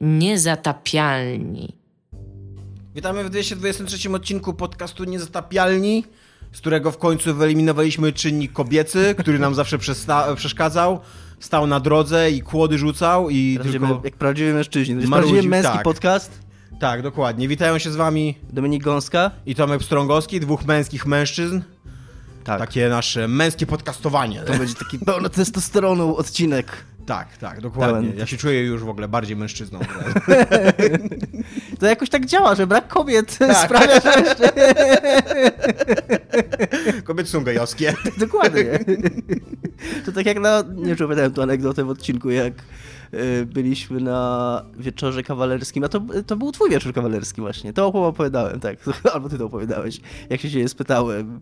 Niezatapialni. Witamy w 223 odcinku podcastu Niezatapialni, z którego w końcu wyeliminowaliśmy czynnik kobiecy, który nam zawsze przeszkadzał. Stał na drodze i kłody rzucał i tylko... Jak prawdziwy mężczyźni. To jest prawdziwy męski tak. podcast. Tak, dokładnie. Witają się z wami Dominik Gąska i Tomek Strągowski, dwóch męskich mężczyzn. Tak. Takie nasze męskie podcastowanie. To będzie taki pełno testosteronu odcinek. Tak, tak, dokładnie. Pełen. Ja się czuję już w ogóle bardziej mężczyzną. to jakoś tak działa, że brak kobiet tak. sprawia, że jeszcze... Kobiety są gejowskie. Dokładnie. To tak jak na... Nie opowiadałem tu anegdotę w odcinku, jak byliśmy na wieczorze kawalerskim, a to, to był twój wieczór kawalerski właśnie, to opowiadałem, tak, albo ty to opowiadałeś, jak się ciebie spytałem,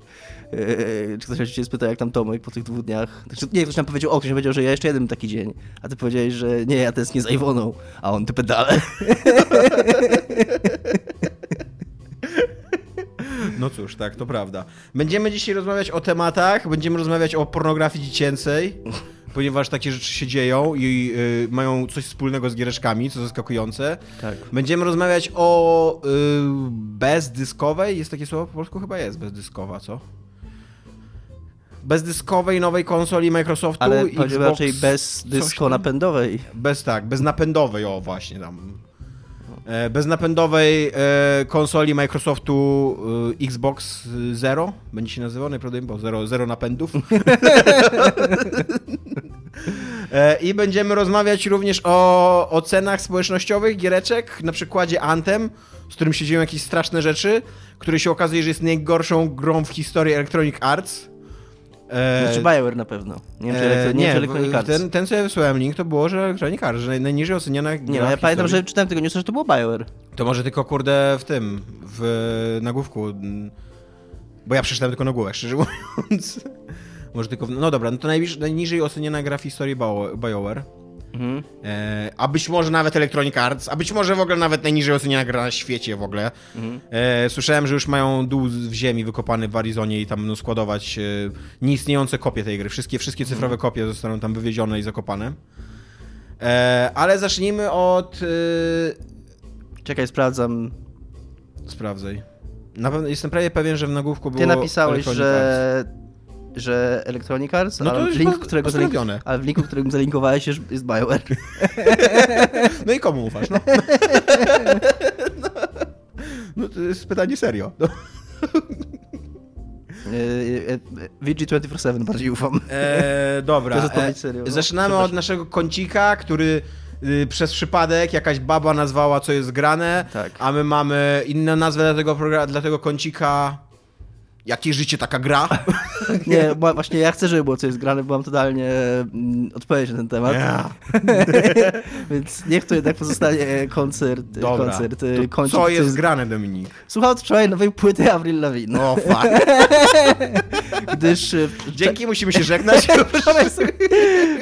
y, czy ktoś się ciebie spytał, jak tam Tomek po tych dwóch dniach, znaczy, nie, ktoś nam powiedział, o, ktoś powiedział, że ja jeszcze jeden taki dzień, a ty powiedziałeś, że nie, ja tęsknię z Iwoną, a on, ty pedale. No cóż, tak, to prawda. Będziemy dzisiaj rozmawiać o tematach, będziemy rozmawiać o pornografii dziecięcej ponieważ takie rzeczy się dzieją i y, mają coś wspólnego z giereczkami, co zaskakujące. Tak. Będziemy rozmawiać o y, bezdyskowej, jest takie słowo po polsku? Chyba jest bezdyskowa, co? bezdyskowej nowej konsoli Microsoftu. Ale Xbox, raczej bez dysko napędowej. Bez tak, bez napędowej, o właśnie tam. E, bez napędowej e, konsoli Microsoftu e, Xbox Zero będzie się nazywał najprawdopodobniej, bo zero, zero napędów. I będziemy rozmawiać również o ocenach społecznościowych giereczek, na przykładzie Anthem, z którym się dzieją jakieś straszne rzeczy, który się okazuje, że jest najgorszą grą w historii Electronic Arts. E, znaczy BioWare na pewno. Nie wiem, czy, e, nie, Arts. Ten, ten, co ja wysłałem link, to było, że Electronic Arts, że najniżej oceniana Nie, no ja pamiętam, że czytałem tego newsa, że to było BioWare. To może tylko, kurde, w tym, w nagłówku, bo ja przeczytałem tylko nagłówek, szczerze mówiąc. może tylko, w, no dobra, no to najniżej oceniana gra w historii BioWare. Mhm. E, a być może nawet Electronic Arts, a być może w ogóle nawet najniżej oceniana gra na świecie w ogóle. Mhm. E, słyszałem, że już mają dół w ziemi wykopany w Arizonie i tam będą składować e, nieistniejące kopie tej gry. Wszystkie, wszystkie mhm. cyfrowe kopie zostaną tam wywiezione i zakopane. E, ale zacznijmy od... E, Czekaj, sprawdzam. Sprawdzaj. Na pewno, jestem prawie pewien, że w nagłówku było. Ty napisałeś, że że Electronic Arts, no to ale, w link, którego zalink, ale w linku, którym zalinkowałeś jest, jest BioWare. No i komu ufasz? No, no to jest pytanie serio. No. E, e, VG247 bardziej ufam. E, dobra. To jest serio. No. Zaczynamy od naszego kącika, który y, przez przypadek jakaś baba nazwała, co jest grane, tak. a my mamy inną nazwę dla tego, dla tego kącika Jakie życie taka gra? Nie, właśnie ja chcę, żeby było coś grane, byłam totalnie mm, odpowiedzieć na ten temat. Yeah. Więc niech to jednak pozostanie koncert. Dobra. koncert y, to co jest grane, Dominik? Słuchał wczoraj nowej płyty Avril Lavigne. O, fuck. Gdyż... Dzięki, musimy się żegnać. wczoraj, sobie,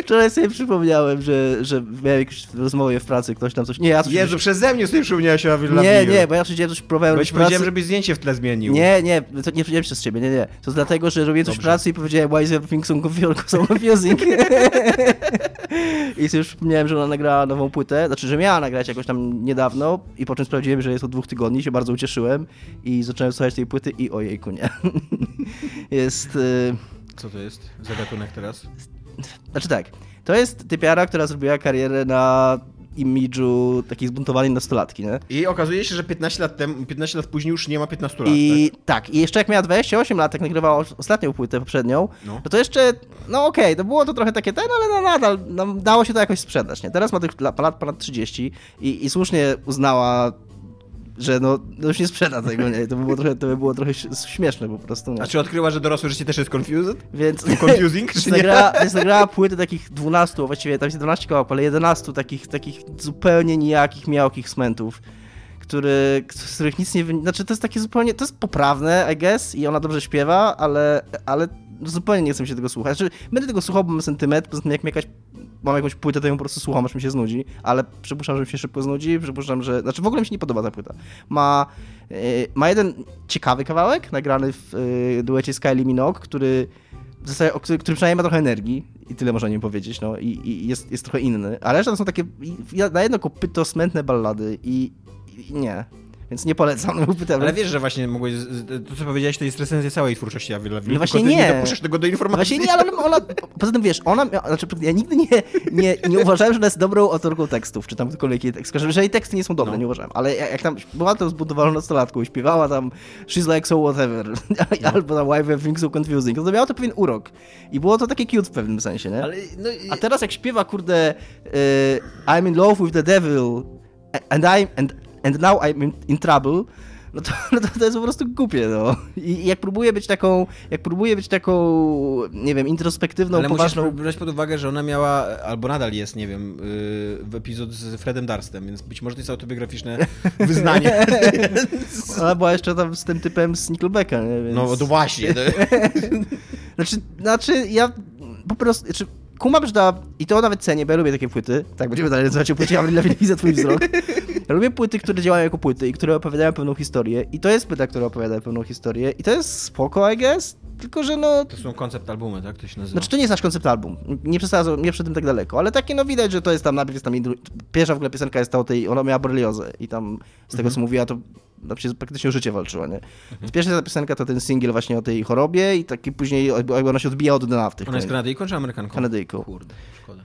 wczoraj sobie przypomniałem, że, że miałem jakąś rozmowę w pracy, ktoś tam coś... Nie, ja coś... Jezu, przeze mnie sobie przypomniałeś o Avril Lavigne. Nie, nie, bo ja przyjdziałem coś próbowałem Bo powiedziałem, żebyś zdjęcie w tle zmienił. Nie, nie, to nie przyjdziałem przez ciebie, nie, nie. To dlatego, że robię coś Dobrze. w pracy i powiedziałem why is everything so confusing? I już przypomniałem, że ona nagrała nową płytę, znaczy, że miała nagrać jakoś tam niedawno i po czym sprawdziłem, że jest od dwóch tygodni, się bardzo ucieszyłem i zacząłem słuchać tej płyty i ojejku, nie. jest... Y, Co to jest za gatunek teraz? Znaczy tak, to jest typiara, która zrobiła karierę na imidżu takiej zbuntowanej nastolatki, nie? I okazuje się, że 15 lat, temu, 15 lat później już nie ma 15 lat, I tak? tak, i jeszcze jak miała 28 lat, jak nagrywała ostatnią płytę poprzednią, no, no to jeszcze, no okej, okay, to było to trochę takie ten, ale no nadal no, dało się to jakoś sprzedać, nie? Teraz ma tych lat ponad 30 i, i słusznie uznała że no, no, już nie sprzeda tego, nie? To by było trochę, to by było trochę śmieszne po prostu. Nie? A czy odkryła, że dorosłe życie też jest confused? Więc... Confusing, czy nagrała, Więc nagrała płyty takich 12, właściwie tam jest 12 kawałków, ale 11 takich, takich zupełnie nijakich, miałkich smentów który, z których nic nie wynika. Znaczy, to jest takie zupełnie. To jest poprawne, I guess, i ona dobrze śpiewa, ale, ale zupełnie nie chcę się tego słuchać. Znaczy, będę tego słuchał, bo mam sentyment, poza tym jak mi jakaś mam jakąś płytę, to ją po prostu słucham, aż mi się znudzi, ale przypuszczam, że mi się szybko znudzi, przypuszczam, że... Znaczy w ogóle mi się nie podoba ta płyta. Ma, yy, ma jeden ciekawy kawałek, nagrany w yy, duecie z Kylie Minogue, który zasadzie, który, który przynajmniej ma trochę energii i tyle można nim powiedzieć, no i, i jest, jest trochę inny, a reszta to są takie na jedno kopyto smętne ballady i, i nie. Więc nie polecam. No, Ale wiesz, że właśnie mogłeś, to co powiedziałeś, to jest recenzja całej twórczości Lavigne, No właśnie tylko nie. nie dopuszczasz tego do informacji. Właśnie nie, ale ona, poza tym wiesz, ona, znaczy ja nigdy nie, nie, nie uważałem, że ona jest dobrą autorką tekstów, czy tam ktokolwiek jej tekst, że jej teksty nie są dobre, No. nie uważałem, ale jak, tam była tam zbudowaną nastolatką i śpiewała tam She's like so whatever, albo tam Why everything so confusing, no to miało to pewien urok i było to takie cute w pewnym sensie, nie? Ale, no, i- A teraz jak śpiewa, kurde, y, I'm in love with the devil and, I'm, and, and now I'm in, trouble, no to, no to to jest po prostu głupie, no. I, jak próbuje być taką, jak próbuje być taką, nie wiem, introspektywną, ale poważną... brać pod uwagę, że ona miała, albo nadal jest, nie wiem, yy, w epizod z Fredem Durstem, więc być może to jest autobiograficzne wyznanie. Ona była jeszcze tam z tym typem z Nickelbacka, nie? Więc... No to właśnie. Znaczy, znaczy ja po prostu, znaczy, kumam, że ta, i to nawet cenię, bo ja lubię takie płyty, tak będziemy dalej nazywać o płycie Avril Lavigne widzę twój wzrok. Ja lubię płyty, które działają jako płyty i które opowiadają pewną historię. I to jest płyta, która opowiada pewną historię. I to jest spoko, I guess, tylko że no... to są koncept albumy, tak to się nazywa? Znaczy to nie jest nasz koncept album, nie przesadzam, nie tym tak daleko, ale takie no widać, że to jest tam, najpierw jest tam, indru- pierwsza w ogóle piosenka jest ta o tej, ona miała boreliozę i tam z tego co mówiła to przez praktycznie o życie walczyła, nie? Więc pierwsza ta piosenka to ten singiel właśnie o tej chorobie i taki później jakby ona się odbija od dna w tych Ona jest Kanadyjką czy Amerykanką? Kanadyjką. Kurde, szkoda.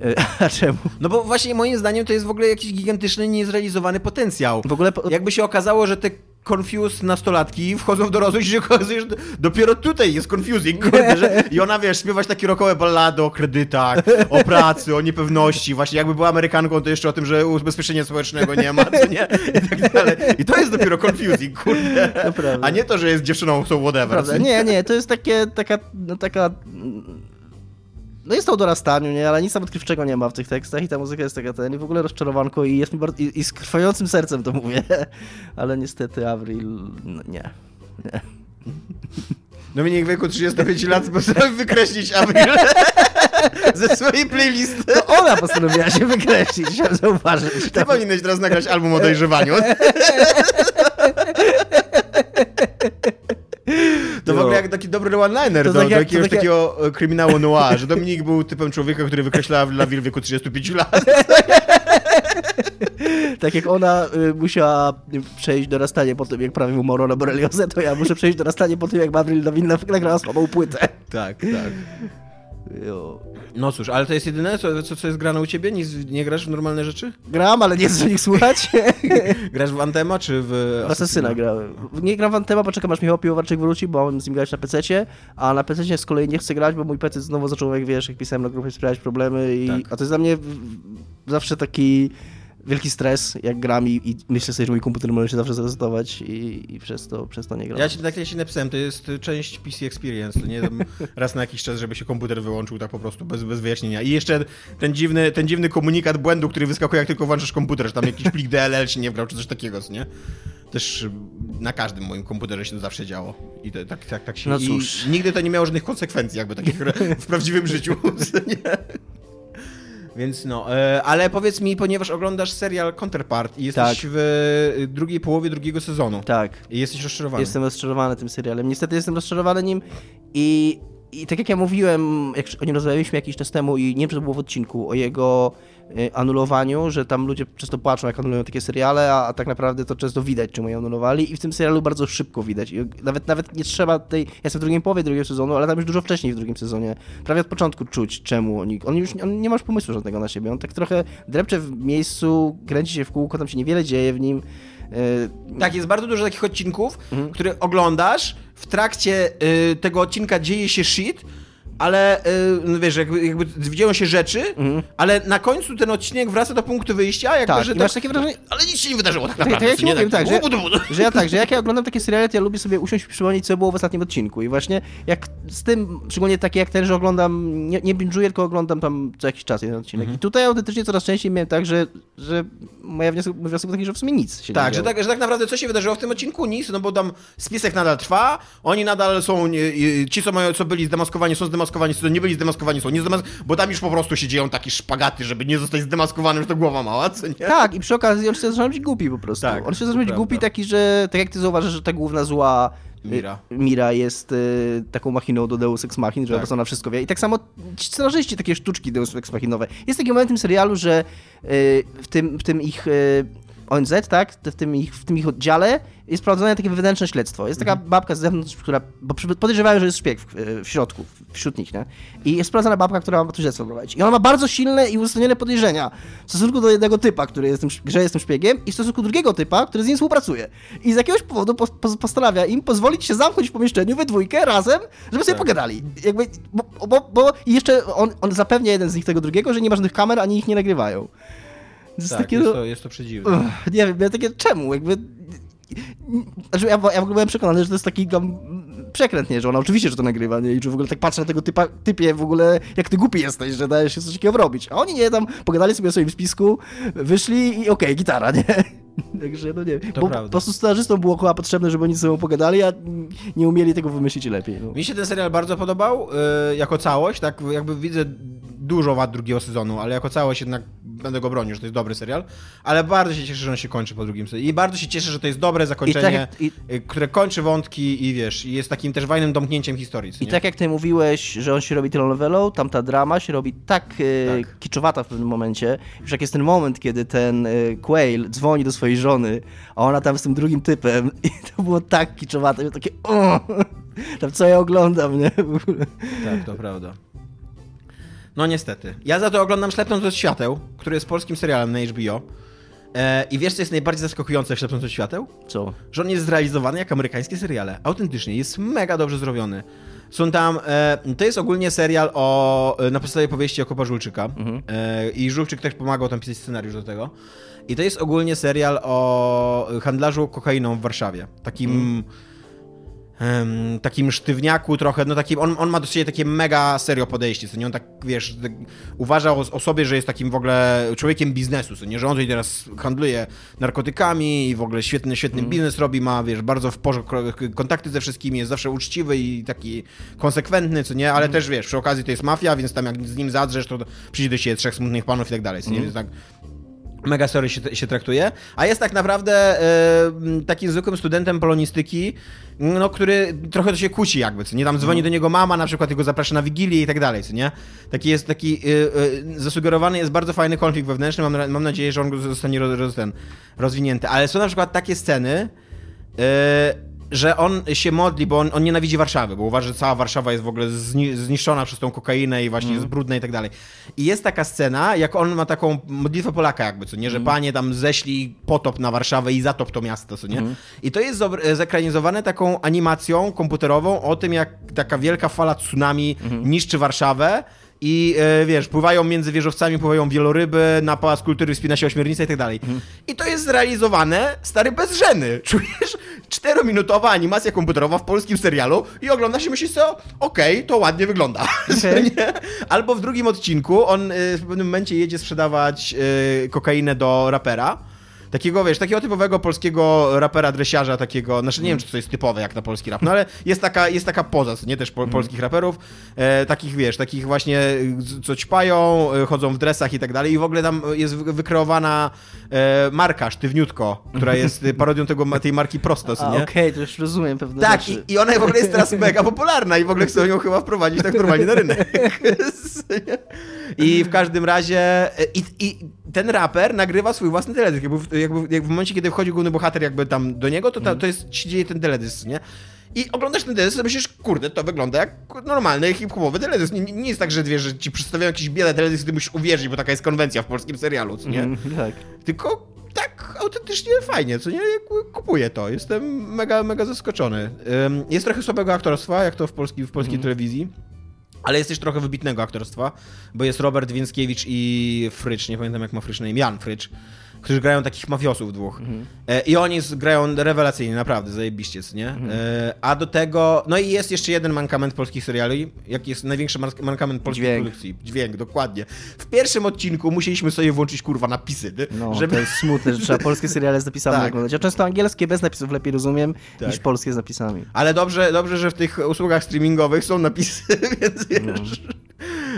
A czemu? No bo właśnie moim zdaniem to jest w ogóle jakiś gigantyczny, niezrealizowany potencjał. W ogóle po- Jakby się okazało, że te confused nastolatki wchodzą w dorosłość i się okazuje, że dopiero tutaj jest confusing, kurde, że i ona, wiesz, śpiewać takie rockowe ballady o kredytach, o pracy, o niepewności, właśnie jakby była Amerykanką, to jeszcze o tym, że ubezpieczenia społecznego nie ma, co nie, i tak dalej. I to jest dopiero confusing, kurde, a nie to, że jest dziewczyną, so whatever. Prawda? Nie, nie, to jest takie, taka, no taka... No jest to o dorastaniu, nie? Ale nic tam odkrywczego nie ma w tych tekstach i ta muzyka jest taka ten i w ogóle rozczarowanko i jest mi bardzo... I, i z krwającym sercem to mówię. Ale niestety Avril... No, nie. Nie. Dominik w wieku 35 lat postanowił wykreślić Avril ze swojej playlisty. To ona postanowiła się wykreślić, chciałem zauważyć. Ty powinieneś teraz nagrać album o dojrzewaniu. To w ogóle jak taki dobry one-liner do, tak do jak- jakiegoś tak jak- takiego e, kryminału noir, że Dominik był typem człowieka, który wykreślał dla w wieku 35 lat. Tak jak ona y, musiała przejść dorastanie po tym, jak prawie umarła na boreliozę, to ja muszę przejść dorastanie po tym, jak Avril Lavigne nagrała słabą płytę. Tak, tak. No cóż, ale to jest jedyne, co, co, co jest grane u ciebie? Nie, nie grasz w normalne rzeczy? Gram, ale nie chcę nich słuchać. Grasz w Antema czy w Asasyna grałem. Nie gram w Antema, bo czekam aż Michał Piłowarczyk wróci, bo mam z nim grać na PC, a na PC z kolei nie chcę grać, bo mój PC znowu zaczął, jak wiesz, jak pisałem na grupie, sprawiać problemy i... Tak. A to jest dla mnie zawsze taki wielki stres, jak gram i, i myślę sobie, że mój komputer może się zawsze zresetować i, i przez, to, przez to nie gram. Ja ci tak jak ci napisałem, to jest część PC Experience, nie raz na jakiś czas, żeby się komputer wyłączył tak po prostu, bez, bez wyjaśnienia. I jeszcze ten dziwny, ten dziwny komunikat błędu, który wyskakuje jak tylko włączasz komputer, że tam jakiś plik DLL się nie wgrał, czy coś takiego, co nie? Też na każdym moim komputerze się to zawsze działo. I to, tak, tak, tak się... No i cóż. nigdy to nie miało żadnych konsekwencji jakby takich w prawdziwym życiu, nie? Więc no, e, ale powiedz mi, ponieważ oglądasz serial Counterpart i jesteś Tak. w e, drugiej połowie drugiego sezonu Tak. i jesteś rozczarowany. Jestem rozczarowany tym serialem. Niestety jestem rozczarowany nim i, i tak jak ja mówiłem, jak o nim rozmawialiśmy jakiś czas temu i nie wiem, czy to było w odcinku, o jego y, anulowaniu, że tam ludzie często płaczą, jak anulują takie seriale, a, a tak naprawdę to często widać, czemu je anulowali i w tym serialu bardzo szybko widać. I nawet, nawet nie trzeba tej... Ja jestem w drugiej połowie drugiego sezonu, ale tam już dużo wcześniej w drugim sezonie. Prawie od początku czuć, czemu oni... On już on nie ma już pomysłu żadnego na siebie. On tak trochę drepcze w miejscu, kręci się w kółko, tam się niewiele dzieje w nim. Y, Tak, jest bardzo dużo takich odcinków, Mhm. które oglądasz, w trakcie y, tego odcinka dzieje się shit, ale y, no wiesz, jakby, jakby dzieją się rzeczy, ale na końcu ten odcinek wraca do punktu wyjścia, jak Mhm. Tak, to, że to, masz takie wrażenie- Ale nic się nie wydarzyło tak Tak, naprawdę. to ja ci nie? mówię, tak, że, budu, budu. że ja tak, że jak ja oglądam takie seriale, to ja lubię sobie usiąść i przypomnieć, co było w ostatnim odcinku. I właśnie jak z tym, szczególnie takie jak ten, że oglądam, nie, nie binge'uję, tylko oglądam tam co jakiś czas jeden odcinek. Mhm. I tutaj autentycznie coraz częściej miałem tak, że, że moja wniosek, mój wniosek był taki, że w sumie nic się nie Tak, że działo. tak, że tak naprawdę co się wydarzyło w tym odcinku? Nic, no bo tam spisek nadal trwa, oni nadal są, ci co, mają, co byli zdemaskowani są zdemaskowani, co nie byli zdemaskowani są nie zdemaskowani, bo tam już po prostu się dzieją takie szpagaty, żeby nie zostać zdemaskowanym, że to głowa mała, co nie? Tak, i przy okazji on się zaczyna być głupi po prostu. Tak, on się zaczyna być głupi taki, że tak jak ty zauważysz, że ta główna zła Mira. Mira jest y, taką machiną do Deus Ex Machin, że tak. ona wszystko wie. I tak samo ci scenarzyści, takie sztuczki Deus Ex Machinowe. Jest taki moment w tym serialu, że y, w, tym, w tym ich y, ONZ, tak, w tym, ich, w tym ich oddziale jest prowadzone takie wewnętrzne śledztwo. Jest taka babka z zewnątrz, która, bo podejrzewają, że jest szpieg w, w środku, wśród nich, nie? I jest sprawdzona babka, która ma to śledztwo prowadzić. I ona ma bardzo silne i uzasadnione podejrzenia w stosunku do jednego typa, który jest tym, że jest tym szpiegiem i w stosunku drugiego typa, który z nim współpracuje. I z jakiegoś powodu po, po, postanawia im pozwolić się zamknąć w pomieszczeniu we dwójkę razem, żeby sobie Tak. pogadali. Jakby, bo, bo, bo i jeszcze on, on zapewnia jeden z nich tego drugiego, że nie ma żadnych kamer, ani ich nie nagrywają. Jest Tak, takie, jest no- to, jest to przedziwne. Uch, nie wiem, ja takie czemu? Jakby. Znaczy, ja, ja w ogóle byłem przekonany, że to jest taki tam przekręt, nie? Że ona oczywiście, że to nagrywa, nie? I że w ogóle tak patrzę na tego typa, typie w ogóle, jak ty głupi jesteś, że dajesz się coś takiego robić. A oni nie, tam pogadali sobie o swoim spisku, wyszli i okej, gitara, nie? Także, no nie wiem. To Bo prawda. po prostu scenarzystom było chyba potrzebne, żeby oni ze sobą pogadali, a nie umieli tego wymyślić lepiej. No. Mi się ten serial bardzo podobał, yy, jako całość, tak jakby widzę dużo wad drugiego sezonu, ale jako całość jednak będę go bronił, że to jest dobry serial, ale bardzo się cieszę, że on się kończy po drugim sezonie i bardzo się cieszę, że to jest dobre zakończenie, jak- i- y, które kończy wątki i wiesz, jest takim też fajnym domknięciem historii, I nie? tak jak ty mówiłeś, że on się robi telenowelą, tam ta drama się robi tak, e, Tak. kiczowata w pewnym momencie, już jak jest ten moment, kiedy ten e, Quail dzwoni do swojej żony, a ona tam z tym drugim typem i to było tak kiczowate, takie o, tam co ja oglądam, nie? W ogóle. Tak, to prawda. No niestety. Ja za to oglądam Ślepnąc od świateł, który jest polskim serialem na HBO. E, I wiesz, co jest najbardziej zaskakujące w Ślepnąc od świateł? Co? że on jest zrealizowany jak amerykańskie seriale. Autentycznie, jest mega dobrze zrobiony. Są tam, e, to jest ogólnie serial o, e, na podstawie powieści Okopa Żulczyka e, i Żulczyk też pomagał tam pisać scenariusz do tego. I to jest ogólnie serial o handlarzu kokainą w Warszawie. Takim em, takim sztywniaku trochę, no takim, on, on ma do siebie takie mega serio podejście, co nie, on tak, wiesz, tak, uważa o, o sobie, że jest takim w ogóle człowiekiem biznesu, co nie, że on tutaj teraz handluje narkotykami i w ogóle świetny, świetny biznes robi, ma, wiesz, bardzo w porządku kontakty ze wszystkimi, jest zawsze uczciwy i taki konsekwentny, co nie, ale też, wiesz, przy okazji to jest mafia, więc tam jak z nim zadrzesz, to przyjdzie do siebie trzech smutnych panów i tak dalej, co nie, więc tak mega serio się, się traktuje, a jest tak naprawdę m, takim zwykłym studentem polonistyki, no, który trochę to się kłóci jakby, co nie, tam dzwoni do niego mama, na przykład jego zaprasza na wigilię i tak dalej, co nie. Taki jest, taki e, e, zasugerowany jest bardzo fajny konflikt wewnętrzny, mam, mam nadzieję, że on zostanie roz, roz, ten, rozwinięty, ale są na przykład takie sceny, e, że on się modli, bo on, on nienawidzi Warszawy, bo uważa, że cała Warszawa jest w ogóle zni, zniszczona przez tą kokainę i właśnie jest brudna i tak dalej. I jest taka scena, jak on ma taką modlitwę Polaka jakby, co nie, że panie tam ześlij potop na Warszawę i zatop to miasto, co nie? I to jest zekranizowane taką animacją komputerową o tym, jak taka wielka fala tsunami niszczy Warszawę i e, wiesz, pływają między wieżowcami, pływają wieloryby, na Pałac Kultury wspina się ośmiornica i tak dalej. I to jest zrealizowane, stary, bez żeny. Czujesz? Czterominutowa animacja komputerowa w polskim serialu i ogląda się myślisz co, okej, to ładnie wygląda. Nie? Albo w drugim odcinku on y, w pewnym momencie jedzie sprzedawać y, kokainę do rapera. Takiego, wiesz, takiego typowego polskiego rapera, dresiarza, takiego, znaczy nie wiem, czy to jest typowe jak na polski rap, no ale jest taka, jest taka poza, nie, też po, polskich raperów, e, takich, wiesz, takich właśnie, co ćpają, y, chodzą w dresach i tak dalej i w ogóle tam jest wy- wykreowana e, marka, sztywniutko, która jest y, parodią tego, tej marki prosto, co A, nie? okej, to już rozumiem pewne Tak, i, i ona w ogóle jest teraz mega popularna i w ogóle chcą ją chyba wprowadzić tak normalnie na rynek. I w każdym razie e, i, i ten raper nagrywa swój własny teledysk. Jakby, w- jakby, jak w momencie, kiedy wchodzi główny bohater jakby tam do niego, to, ta, to jest, się dzieje ten teledysk, nie? I oglądasz ten teledysk i myślisz, kurde, to wygląda jak normalny hip-hopowy teledysk. Nie, nie jest tak, że, wiesz, że ci przedstawiają jakiś biele teledysk, ty musisz uwierzyć, bo taka jest konwencja w polskim serialu, co nie? Mm, tak. Tylko tak autentycznie fajnie, co nie? Kupuję to. Jestem mega, mega zaskoczony. Jest trochę słabego aktorstwa, jak to w, polski, w polskiej telewizji. Ale jest też trochę wybitnego aktorstwa, bo jest Robert Więckiewicz i Frycz, nie pamiętam jak ma Frycz na imię, Jan Frycz, którzy grają takich mafiosów dwóch. E, I oni grają rewelacyjnie, naprawdę, zajebiście, nie? E, a do tego, no i jest jeszcze jeden mankament polskich seriali, jaki jest największy mankament polskiej Dźwięk. produkcji. Dźwięk, dokładnie. W pierwszym odcinku musieliśmy sobie włączyć, kurwa, napisy, ty, No, żeby... to jest smutne, że trzeba polskie seriale z napisami Tak. oglądać. Ja często angielskie bez napisów lepiej rozumiem Tak. niż polskie z napisami. Ale dobrze, dobrze, że w tych usługach streamingowych są napisy, więc wiesz.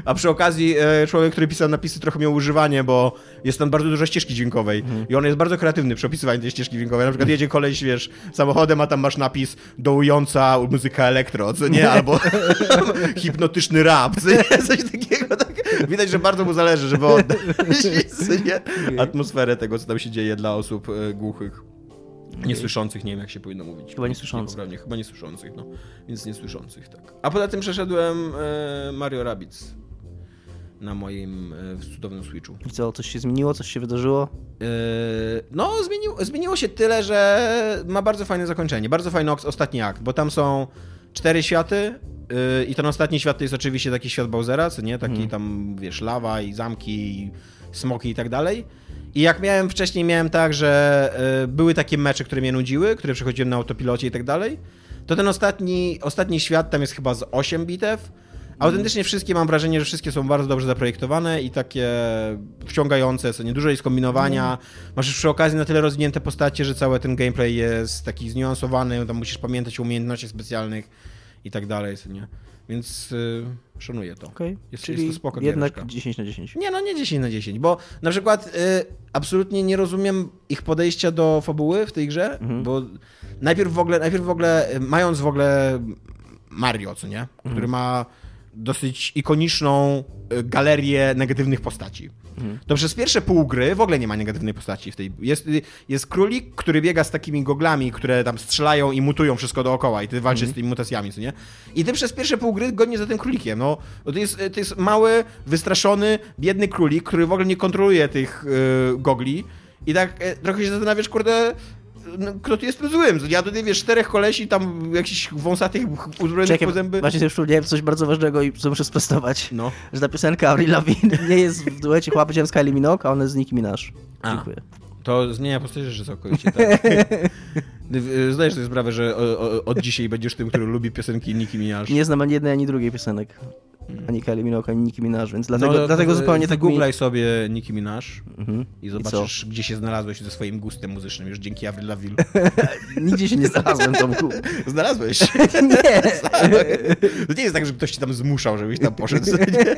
A przy okazji e, człowiek, który pisał napisy, trochę miał używanie, bo jest tam bardzo dużo ścieżki dźwiękowej Mhm. i on jest bardzo kreatywny przy opisywaniu tej ścieżki dźwiękowej. Na przykład jedzie koleś, wiesz, samochodem, a tam masz napis dołująca muzyka elektro, co nie? Albo hipnotyczny rap, co nie? Coś takiego. Tak. Widać, że bardzo mu zależy, żeby oddać nie? atmosferę tego, co tam się dzieje dla osób e, głuchych. Niesłyszących, nie wiem jak się powinno mówić. Chyba niesłyszących. Poprawnie, chyba niesłyszących, no. Więc niesłyszących, tak. A poza tym przeszedłem e, Mario Rabbids na moim e, cudownym Switchu. I co, coś się zmieniło, coś się wydarzyło? E, no, zmieniło, zmieniło się tyle, że ma bardzo fajne zakończenie. Bardzo fajny ostatni akt, bo tam są cztery światy e, i ten ostatni świat to jest oczywiście taki świat Bowsera, co nie? Taki tam, wiesz, lawa i zamki i smoki i tak dalej. I jak miałem wcześniej, miałem tak, że były takie mecze, które mnie nudziły, które przechodziłem na autopilocie i tak dalej, to ten ostatni, ostatni świat tam jest chyba z 8 bitew. Autentycznie wszystkie mam wrażenie, że wszystkie są bardzo dobrze zaprojektowane i takie wciągające, co nie dużo jest kombinowania. Masz już przy okazji na tyle rozwinięte postacie, że cały ten gameplay jest taki zniuansowany, tam musisz pamiętać o umiejętnościach specjalnych i tak dalej, co nie. Więc y, szanuję to. Okej, Jest- czyli jest to spoko jednak giereczka. 10 na 10. Nie, no nie 10 na 10, bo na przykład y, absolutnie nie rozumiem ich podejścia do fabuły w tej grze, bo najpierw w ogóle, najpierw w ogóle, y, mając w ogóle Mario, co nie? Który ma dosyć ikoniczną y, galerię negatywnych postaci. To przez pierwsze pół gry w ogóle nie ma negatywnej postaci w tej. Jest, jest królik, który biega z takimi goglami, które tam strzelają i mutują wszystko dookoła i ty walczysz z tymi mutacjami, co nie? I ty przez pierwsze pół gry godnie za tym królikiem. No, to jest, to jest mały, wystraszony, biedny królik, który w ogóle nie kontroluje tych y, gogli. I tak e, trochę się zastanawiasz, kurde, no, kto tu jest tym złym? Ja tutaj, wiesz, czterech kolesi tam jakichś wąsatych uzbrojonych Czekaj, po zęby. właśnie sobie przypomniałem coś bardzo ważnego i co muszę sprostować. No. Że ta piosenka Avril Lavigne nie jest w duecie Chłopy Ziemska Kylie Minogue, a ona jest z Nicki Minaj. A. Dziękuję. To zmienia postać rzeczy całkowicie, tak. Zdajesz sobie sprawę, że o, o, od dzisiaj będziesz tym, który lubi piosenki Nicki Minaj. Nie znam ani jednej, ani drugiej piosenek. Ani Kylie Minogue, ani Nicki Minaj, więc dlatego, no, dlatego to- zupełnie tak mi... Googlaj sobie Nicki Minaj Mhm. i zobaczysz, gdzie się znalazłeś ze swoim gustem muzycznym już dzięki Avril Lavigne. Nigdzie się nie znalazłem, Tomku. Znalazłeś. Nie! To nie jest tak, że ktoś ci tam zmuszał, żebyś tam poszedł. Nie?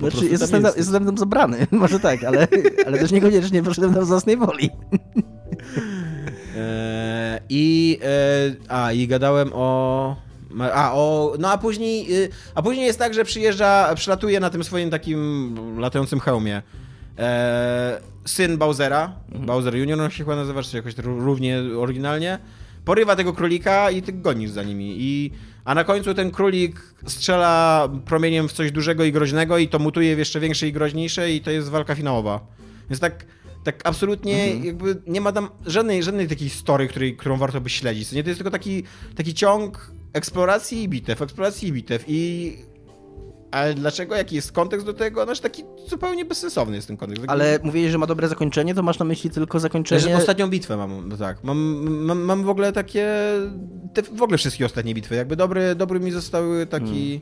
Po Znaczy, jestem, tam, jesteś. jestem tam zabrany, może tak, ale, ale też niekoniecznie poszedłem tam z własnej woli. E, I, e, a, i gadałem o... A, o, no a później, y, a później jest tak, że przyjeżdża, przylatuje na tym swoim takim latającym hełmie e, syn Bowsera, Bowser Junior on się chyba nazywa, czy jakoś równie oryginalnie, porywa tego królika i ty gonisz za nimi. I, a na końcu ten królik strzela promieniem w coś dużego i groźnego i to mutuje w jeszcze większe i groźniejsze i to jest walka finałowa. Więc tak, tak absolutnie jakby nie ma tam żadnej, żadnej takiej story, której, którą warto by śledzić. Nie? To jest tylko taki, taki ciąg eksploracji i bitew, eksploracji i bitew i... Ale dlaczego? Jaki jest kontekst do tego? Znaczy taki zupełnie bezsensowny jest ten kontekst. Ale mówiłeś, że ma dobre zakończenie, to masz na myśli tylko zakończenie... że ostatnią bitwę mam, no tak. Mam, mam, mam w ogóle takie. Te, w ogóle wszystkie ostatnie bitwy. Jakby dobry, dobry mi zostały taki.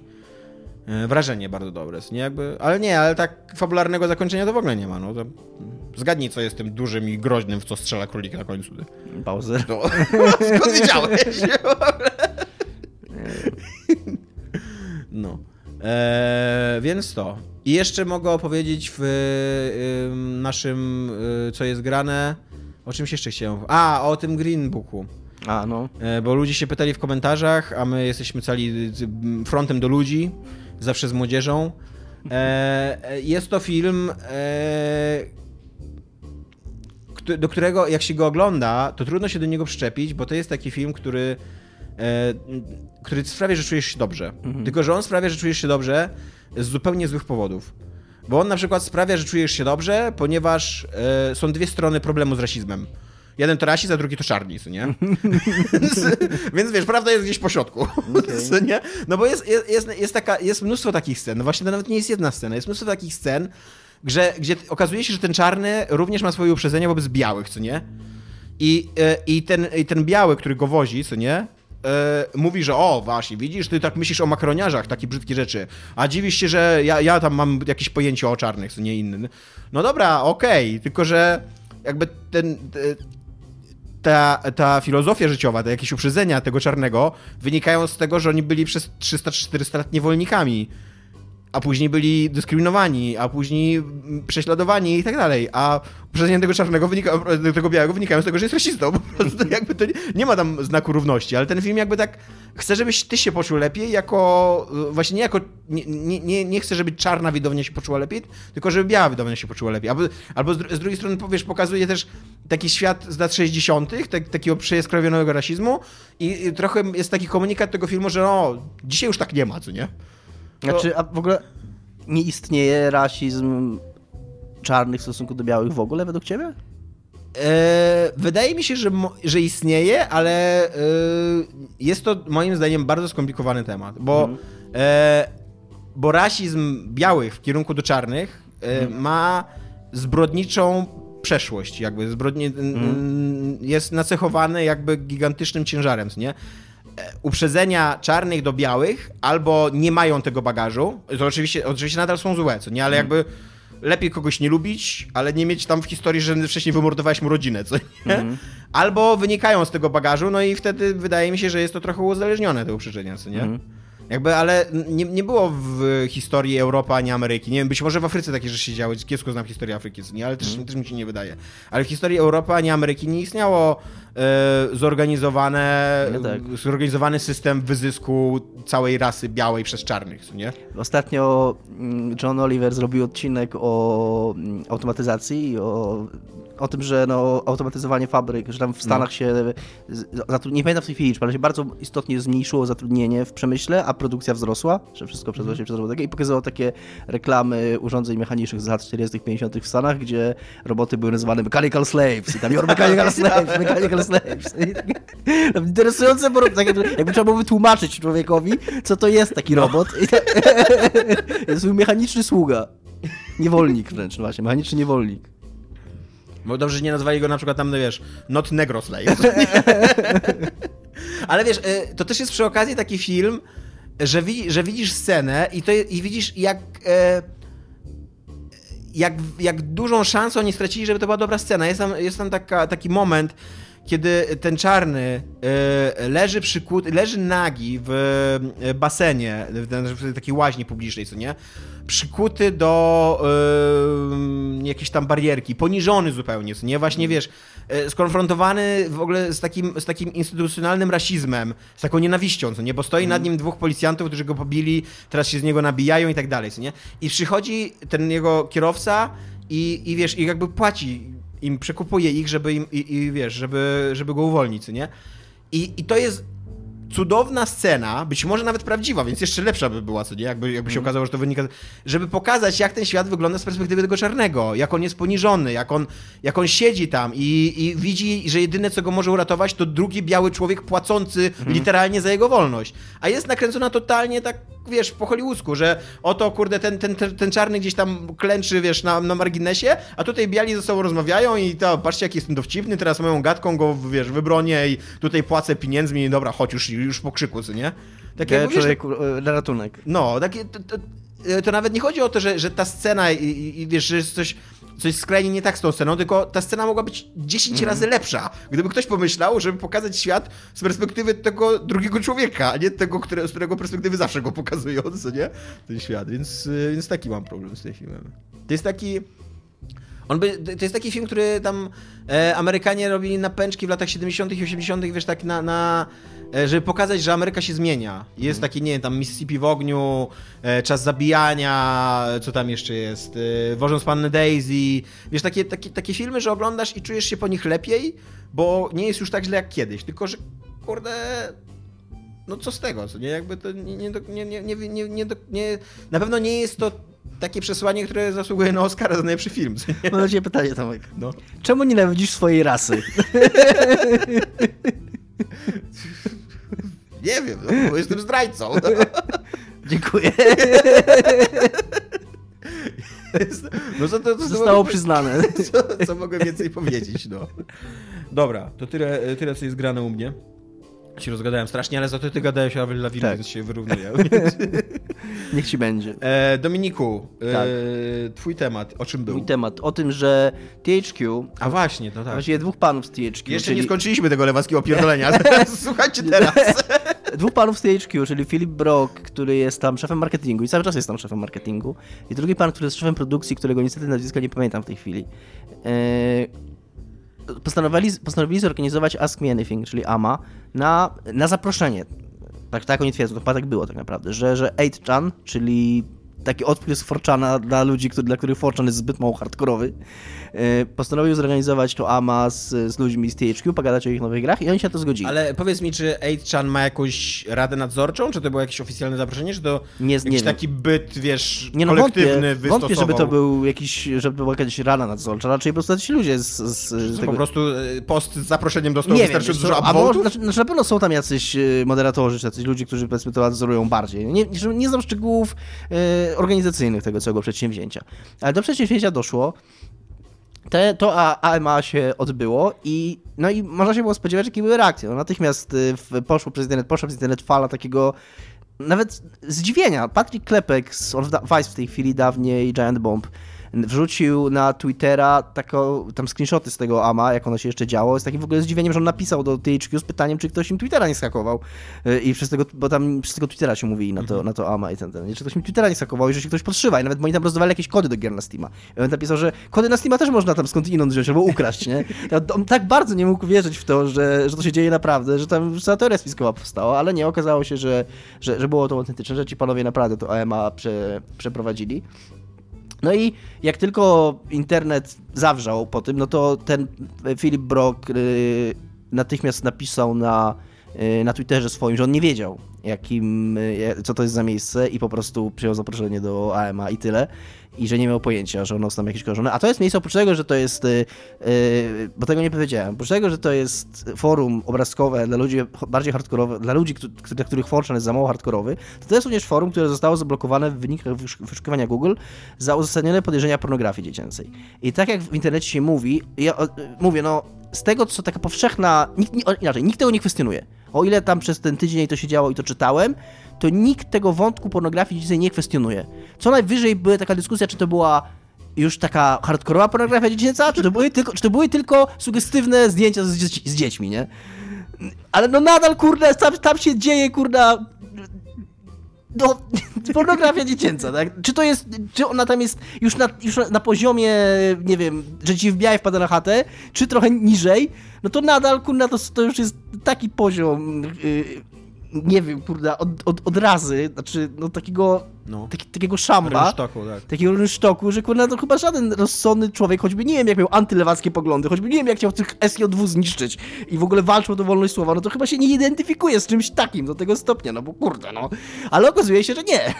e, Wrażenie bardzo dobre, nie jakby. Ale nie, ale tak fabularnego zakończenia to w ogóle nie ma. No to zgadnij, co jest tym dużym i groźnym, w co strzela królik na końcu. Bowser. No, skąd wiedziałeś? No. E, więc to. I jeszcze mogę opowiedzieć w ym, naszym, y, co jest grane. O czymś jeszcze chciałem. A, o tym Green Booku. A, no. E, bo ludzie się pytali w komentarzach, a my jesteśmy cali y, frontem do ludzi, zawsze z młodzieżą. E, e, jest to film, e, do którego jak się go ogląda, to trudno się do niego przyczepić, bo to jest taki film, który, który sprawia, że czujesz się dobrze. Tylko, że on sprawia, że czujesz się dobrze z zupełnie złych powodów. Bo on na przykład sprawia, że czujesz się dobrze, ponieważ e, są dwie strony problemu z rasizmem. Jeden to rasizm, a drugi to czarnizm, nie? więc, wiesz, prawda jest gdzieś po środku. Co nie? No bo jest, jest, jest, jest, taka, jest mnóstwo takich scen. No właśnie to nawet nie jest jedna scena. Jest mnóstwo takich scen, gdzie, gdzie okazuje się, że ten czarny również ma swoje uprzedzenia wobec białych, co nie? I, e, i, ten, I ten biały, który go wozi, co nie? E, mówi, że o, właśnie, widzisz, ty tak myślisz o makroniarzach, takie brzydkie rzeczy, a dziwisz się, że ja, ja tam mam jakieś pojęcie o czarnych, co nie inny. No dobra, okej, tylko że jakby ten... te- ta, ta filozofia życiowa, te jakieś uprzedzenia tego czarnego wynikają z tego, że oni byli przez 300-400 lat niewolnikami. A później byli dyskryminowani, a później prześladowani i tak dalej, a uprzedzenie tego czarnego wynika, tego białego wynikają z tego, że jest rasistą, po prostu jakby to nie, nie ma tam znaku równości, ale ten film jakby tak chce, żebyś ty się poczuł lepiej jako, właśnie nie jako, nie, nie, nie chcę, żeby czarna widownia się poczuła lepiej, tylko żeby biała widownia się poczuła lepiej, albo, albo z, z drugiej strony, powiesz, pokazuje też taki świat z lat 60., tak, takiego przejaskrowionego rasizmu i, i trochę jest taki komunikat tego filmu, że no, dzisiaj już tak nie ma, co nie? Znaczy, a w ogóle nie istnieje rasizm czarnych w stosunku do białych w ogóle według ciebie? E, wydaje mi się, że, że istnieje, ale e, jest to moim zdaniem bardzo skomplikowany temat, bo, mhm. e, bo rasizm białych w kierunku do czarnych mhm. ma zbrodniczą przeszłość, jakby zbrodnie, mhm. jest nacechowany jakby gigantycznym ciężarem, nie? Uprzedzenia czarnych do białych albo nie mają tego bagażu, to oczywiście, oczywiście nadal są złe, co nie, ale jakby lepiej kogoś nie lubić, ale nie mieć tam w historii, że wcześniej wymordowałeś mu rodzinę, co nie? Mm. Albo wynikają z tego bagażu, no i wtedy wydaje mi się, że jest to trochę uzależnione te uprzedzenia, co nie? Mm. Jakby, ale nie, nie było w historii Europy ani Ameryki. Nie wiem, być może w Afryce takie rzeczy się działy. Kiepsko znam historię Afryki, nie? ale też, mm. też mi się nie wydaje. Ale w historii Europy ani Ameryki nie istniało e, zorganizowane, no tak. zorganizowany system wyzysku całej rasy białej przez czarnych, nie? Ostatnio mm, John Oliver zrobił odcinek o mm, automatyzacji i o o tym, że no, automatyzowanie fabryk, że tam w Stanach no. się, nie pamiętam w tej chwili ale się bardzo istotnie zmniejszyło zatrudnienie w przemyśle, a produkcja wzrosła, że wszystko przeszło się przez robotę i pokazywał takie reklamy urządzeń mechanicznych z lat 40 50 w Stanach, gdzie roboty były nazywane mechanical slaves i tam you're mechanical slaves, mechanical slaves. Interesujące, bo tak jakby, jakby trzeba było wytłumaczyć człowiekowi, co to jest taki robot. jest mechaniczny sługa. Niewolnik wręcz, no właśnie, mechaniczny niewolnik. Bo dobrze, że nie nazwali go na przykład tam, no wiesz, Not Negro Slave. Ale wiesz, y, to też jest przy okazji taki film, że, wi że widzisz scenę i, to, i widzisz jak... E, jak, jak dużą szansę oni stracili, żeby to była dobra scena. Jest tam, jest tam taka, taki moment, kiedy ten czarny y, leży przykuty, leży nagi w y, basenie, w takiej łaźni publicznej, co nie? Przykuty do y, jakiejś tam barierki, poniżony zupełnie, co nie? Właśnie, wiesz, skonfrontowany w ogóle z takim, z takim instytucjonalnym rasizmem, z taką nienawiścią, co nie? Bo stoi nad nim dwóch policjantów, którzy go pobili, teraz się z niego nabijają i tak dalej, co nie? I przychodzi ten jego kierowca i, i wiesz, i jakby płaci im przekupuje ich, żeby im, i, i wiesz, żeby, żeby go uwolnić, nie? I, I to jest cudowna scena, być może nawet prawdziwa, więc jeszcze lepsza by była, co nie? Jakby, jakby się mhm. okazało, że to wynika... Żeby pokazać, jak ten świat wygląda z perspektywy tego czarnego, jak on jest poniżony, jak on, jak on siedzi tam i, i widzi, że jedyne, co go może uratować, to drugi biały człowiek płacący mhm. literalnie za jego wolność. A jest nakręcona totalnie tak wiesz, po hollywoodzku, że oto, kurde, ten, ten, ten, czarny gdzieś tam klęczy, wiesz, na, na marginesie, a tutaj biali ze sobą rozmawiają i to, patrzcie, jaki jestem dowcipny, teraz moją gadką go, wiesz, wybronię i tutaj płacę pieniędzmi, dobra, chodź już, już po krzyku, co nie? Tak jak mówisz, człowieku, na ratunek. No, takie, to, to, to, nawet nie chodzi o to, że, że ta scena i, i, i wiesz, że jest coś coś skrajnie nie tak z tą sceną, tylko ta scena mogła być 10 mm. razy lepsza. Gdyby ktoś pomyślał, żeby pokazać świat z perspektywy tego drugiego człowieka, a nie tego, które, z którego perspektywy zawsze go pokazują, co nie? Ten świat. Więc, y, więc taki mam problem z tym filmem. To jest taki... On by, to jest taki film, który tam e, Amerykanie robili na pęczki w latach 70. i 80., wiesz, tak na, na żeby pokazać, że Ameryka się zmienia. Jest taki, nie wiem, tam Mississippi w ogniu, e, czas zabijania, co tam jeszcze jest, e, Wożąc Panny Daisy. Wiesz, takie, takie, takie filmy, że oglądasz i czujesz się po nich lepiej, bo nie jest już tak źle jak kiedyś, tylko że, kurde, no co z tego, co nie, jakby to nie, nie, nie, nie, nie, nie, nie, nie na pewno nie jest to takie przesłanie, które zasługuje na Oscara za najlepszy film. Mam na ciebie pytanie, Tomek. No. Czemu nienawidzisz swojej rasy? Nie wiem, no, bo jestem zdrajcą. No. Dziękuję. No co to, to Zostało mogę, przyznane. Co, co mogę więcej powiedzieć, no. Dobra, to tyle, tyle co jest grane u mnie się rozgadałem strasznie, ale za to ty gadałeś o Avril Lavigne, tak. więc się wyrównuje. Niech ci będzie. E, Dominiku, e, tak. e, twój temat, o czym był? Mój temat, o tym, że THQ... A właśnie, no tak. Właściwie dwóch panów z THQ. Jeszcze czyli... nie skończyliśmy tego lewackiego opierdolenia. Słuchajcie teraz. dwóch panów z THQ, czyli Philip Brock, który jest tam szefem marketingu i cały czas jest tam szefem marketingu, i drugi pan, który jest szefem produkcji, którego niestety nazwiska nie pamiętam w tej chwili. Yy, postanowili, postanowili zorganizować Ask Me Anything, czyli AMA, na, na zaproszenie. Tak, tak oni twierdzą, to chyba tak było tak naprawdę, że, że 8chan, czyli taki odprysk Forczana dla ludzi, który, dla których Forczan jest zbyt mało hardkorowy, postanowił zorganizować to AMA z, z ludźmi z THQ, pogadać o ich nowych grach i oni się na to zgodzili. Ale powiedz mi, czy 8chan ma jakąś radę nadzorczą? Czy to było jakieś oficjalne zaproszenie? Czy to nie, jakiś nie taki byt, wiesz, nie, no kolektywny wątpię, wątpię, żeby to był jakiś, żeby była jakaś rada nadzorcza, raczej po prostu ci ludzie z, z, z tego... Po prostu e, post z zaproszeniem dostał wystarczająco dużo upvotów? Znaczy, znaczy, na pewno są tam jacyś e, moderatorzy, czy jacyś ludzie, którzy powiedzmy to nadzorują bardziej. Nie, nie znam szczegółów e, organizacyjnych tego całego przedsięwzięcia. Ale do przedsięwzięcia doszło te, to AMA się odbyło i no i można się było spodziewać, jakie były reakcje. No natychmiast y, poszło przez internet, poszła przez internet fala takiego nawet zdziwienia. Patrick Klepek z Vice w tej chwili, dawniej Giant Bomb, wrzucił na Twittera taką, tam screenshoty z tego AMA, jak ono się jeszcze działo, z takim w ogóle zdziwieniem, że on napisał do THQ z pytaniem, czy ktoś im Twittera nie skakował. Y, I przez tego, bo tam przez tego Twittera się mówili na to, mhm. na to AMA i ten, ten. Czy ktoś mi Twittera nie skakował i że się ktoś podszywa. I nawet oni tam rozdawali jakieś kody do gier na Steama. I on napisał, że kody na Steama też można tam skądinąd wziąć albo ukraść, nie? On tak bardzo nie mógł wierzyć w to, że, że to się dzieje naprawdę, że tam cała teoria spiskowa powstała, ale nie, okazało się, że, że, że było to autentyczne, że ci panowie naprawdę to AMA prze, przeprowadzili. No i jak tylko internet zawrzał po tym, no to ten Philip Brock y, natychmiast napisał na, y, na Twitterze swoim, że on nie wiedział, jakim, y, co to jest za miejsce i po prostu przyjął zaproszenie do AMA i tyle i że nie miał pojęcia, że ono są tam jakieś kojarzone. A to jest miejsce oprócz tego, że to jest, yy, bo tego nie powiedziałem, oprócz tego, że to jest forum obrazkowe dla ludzi bardziej hardkorowych, dla ludzi, dla których Fortran jest za mało hardkorowy, to to jest również forum, które zostało zablokowane w wynikach wyszukiwania Google za uzasadnione podejrzenia pornografii dziecięcej. I tak jak w internecie się mówi, ja mówię, no z tego, co taka powszechna, nikt, inaczej, nikt tego nie kwestionuje. O ile tam przez ten tydzień to się działo i to czytałem, to nikt tego wątku pornografii dzisiaj nie kwestionuje. Co najwyżej była taka dyskusja, czy to była już taka hardkorowa pornografia dziecięca, czy to były tylko, czy to były tylko sugestywne zdjęcia z, z dziećmi, nie? Ale no nadal, kurde, tam, tam się dzieje, kurda, no, pornografia dziecięca, tak? Czy to jest, czy ona tam jest już na, już na poziomie, nie wiem, że ci wbijaj wpada na chatę, czy trochę niżej, no to nadal, kurna, to, to już jest taki poziom yy, nie wiem, kurde, od, od, od razy, znaczy, no takiego, no. Taki, takiego szamba, rynsztoku, tak. takiego rynsztoku, że kurde, to chyba żaden rozsądny człowiek, choćby nie wiem, jak miał antylewackie poglądy, choćby nie wiem, jak chciał tych SJ2 zniszczyć i w ogóle walczył o to wolność słowa, no to chyba się nie identyfikuje z czymś takim do tego stopnia, no bo kurde, no. Ale okazuje się, że nie.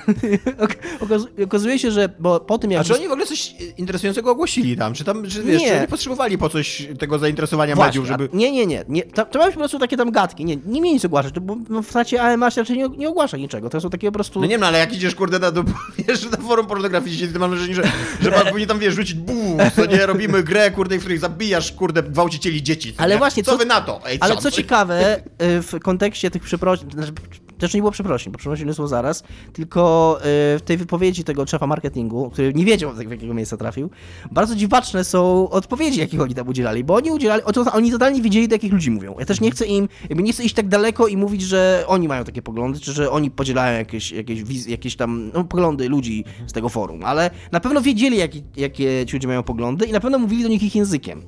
okazuje się, że bo po tym jak... A czy oni w ogóle coś interesującego ogłosili tam? Czy tam, czy wiesz, nie. Czy nie potrzebowali po coś tego zainteresowania Właśnie, mediów, żeby... nie, nie, nie. nie to, to miałeś po prostu takie tam gadki, nie, nie mieli nic ogłaszać, bo w tracie AMA się raczej nie, nie ogłasza niczego, to są takie po prostu... No nie wiem, no, ale jak idziesz, kurde, na, do, wiesz, na forum pornografii, to mam wrażenie, że, że pan powinien tam, wiesz, rzucić buu, co nie, robimy grę, kurde, w której zabijasz, kurde, gwałcicieli dzieci. Ale nie? właśnie, co, co wy na to? Ej, ale co ciekawe, y, w kontekście tych przeprosin, znaczy też nie było przeprosin, bo przeprosin są zaraz, tylko y, w tej wypowiedzi tego szefa marketingu, który nie wiedział, w jakiego miejsca trafił, bardzo dziwaczne są odpowiedzi, jakich oni tam udzielali, bo oni udzielali, oni totalnie wiedzieli, do jakich ludzi mówią. Ja też nie chcę im, jakby nie chcę iść tak daleko i mówić, że oni mają takie poglądy, czy że oni podzielają jakieś, jakieś, jakieś tam no, poglądy ludzi z tego forum, ale na pewno wiedzieli, jakie, jakie ci ludzie mają poglądy i na pewno mówili do nich ich językiem.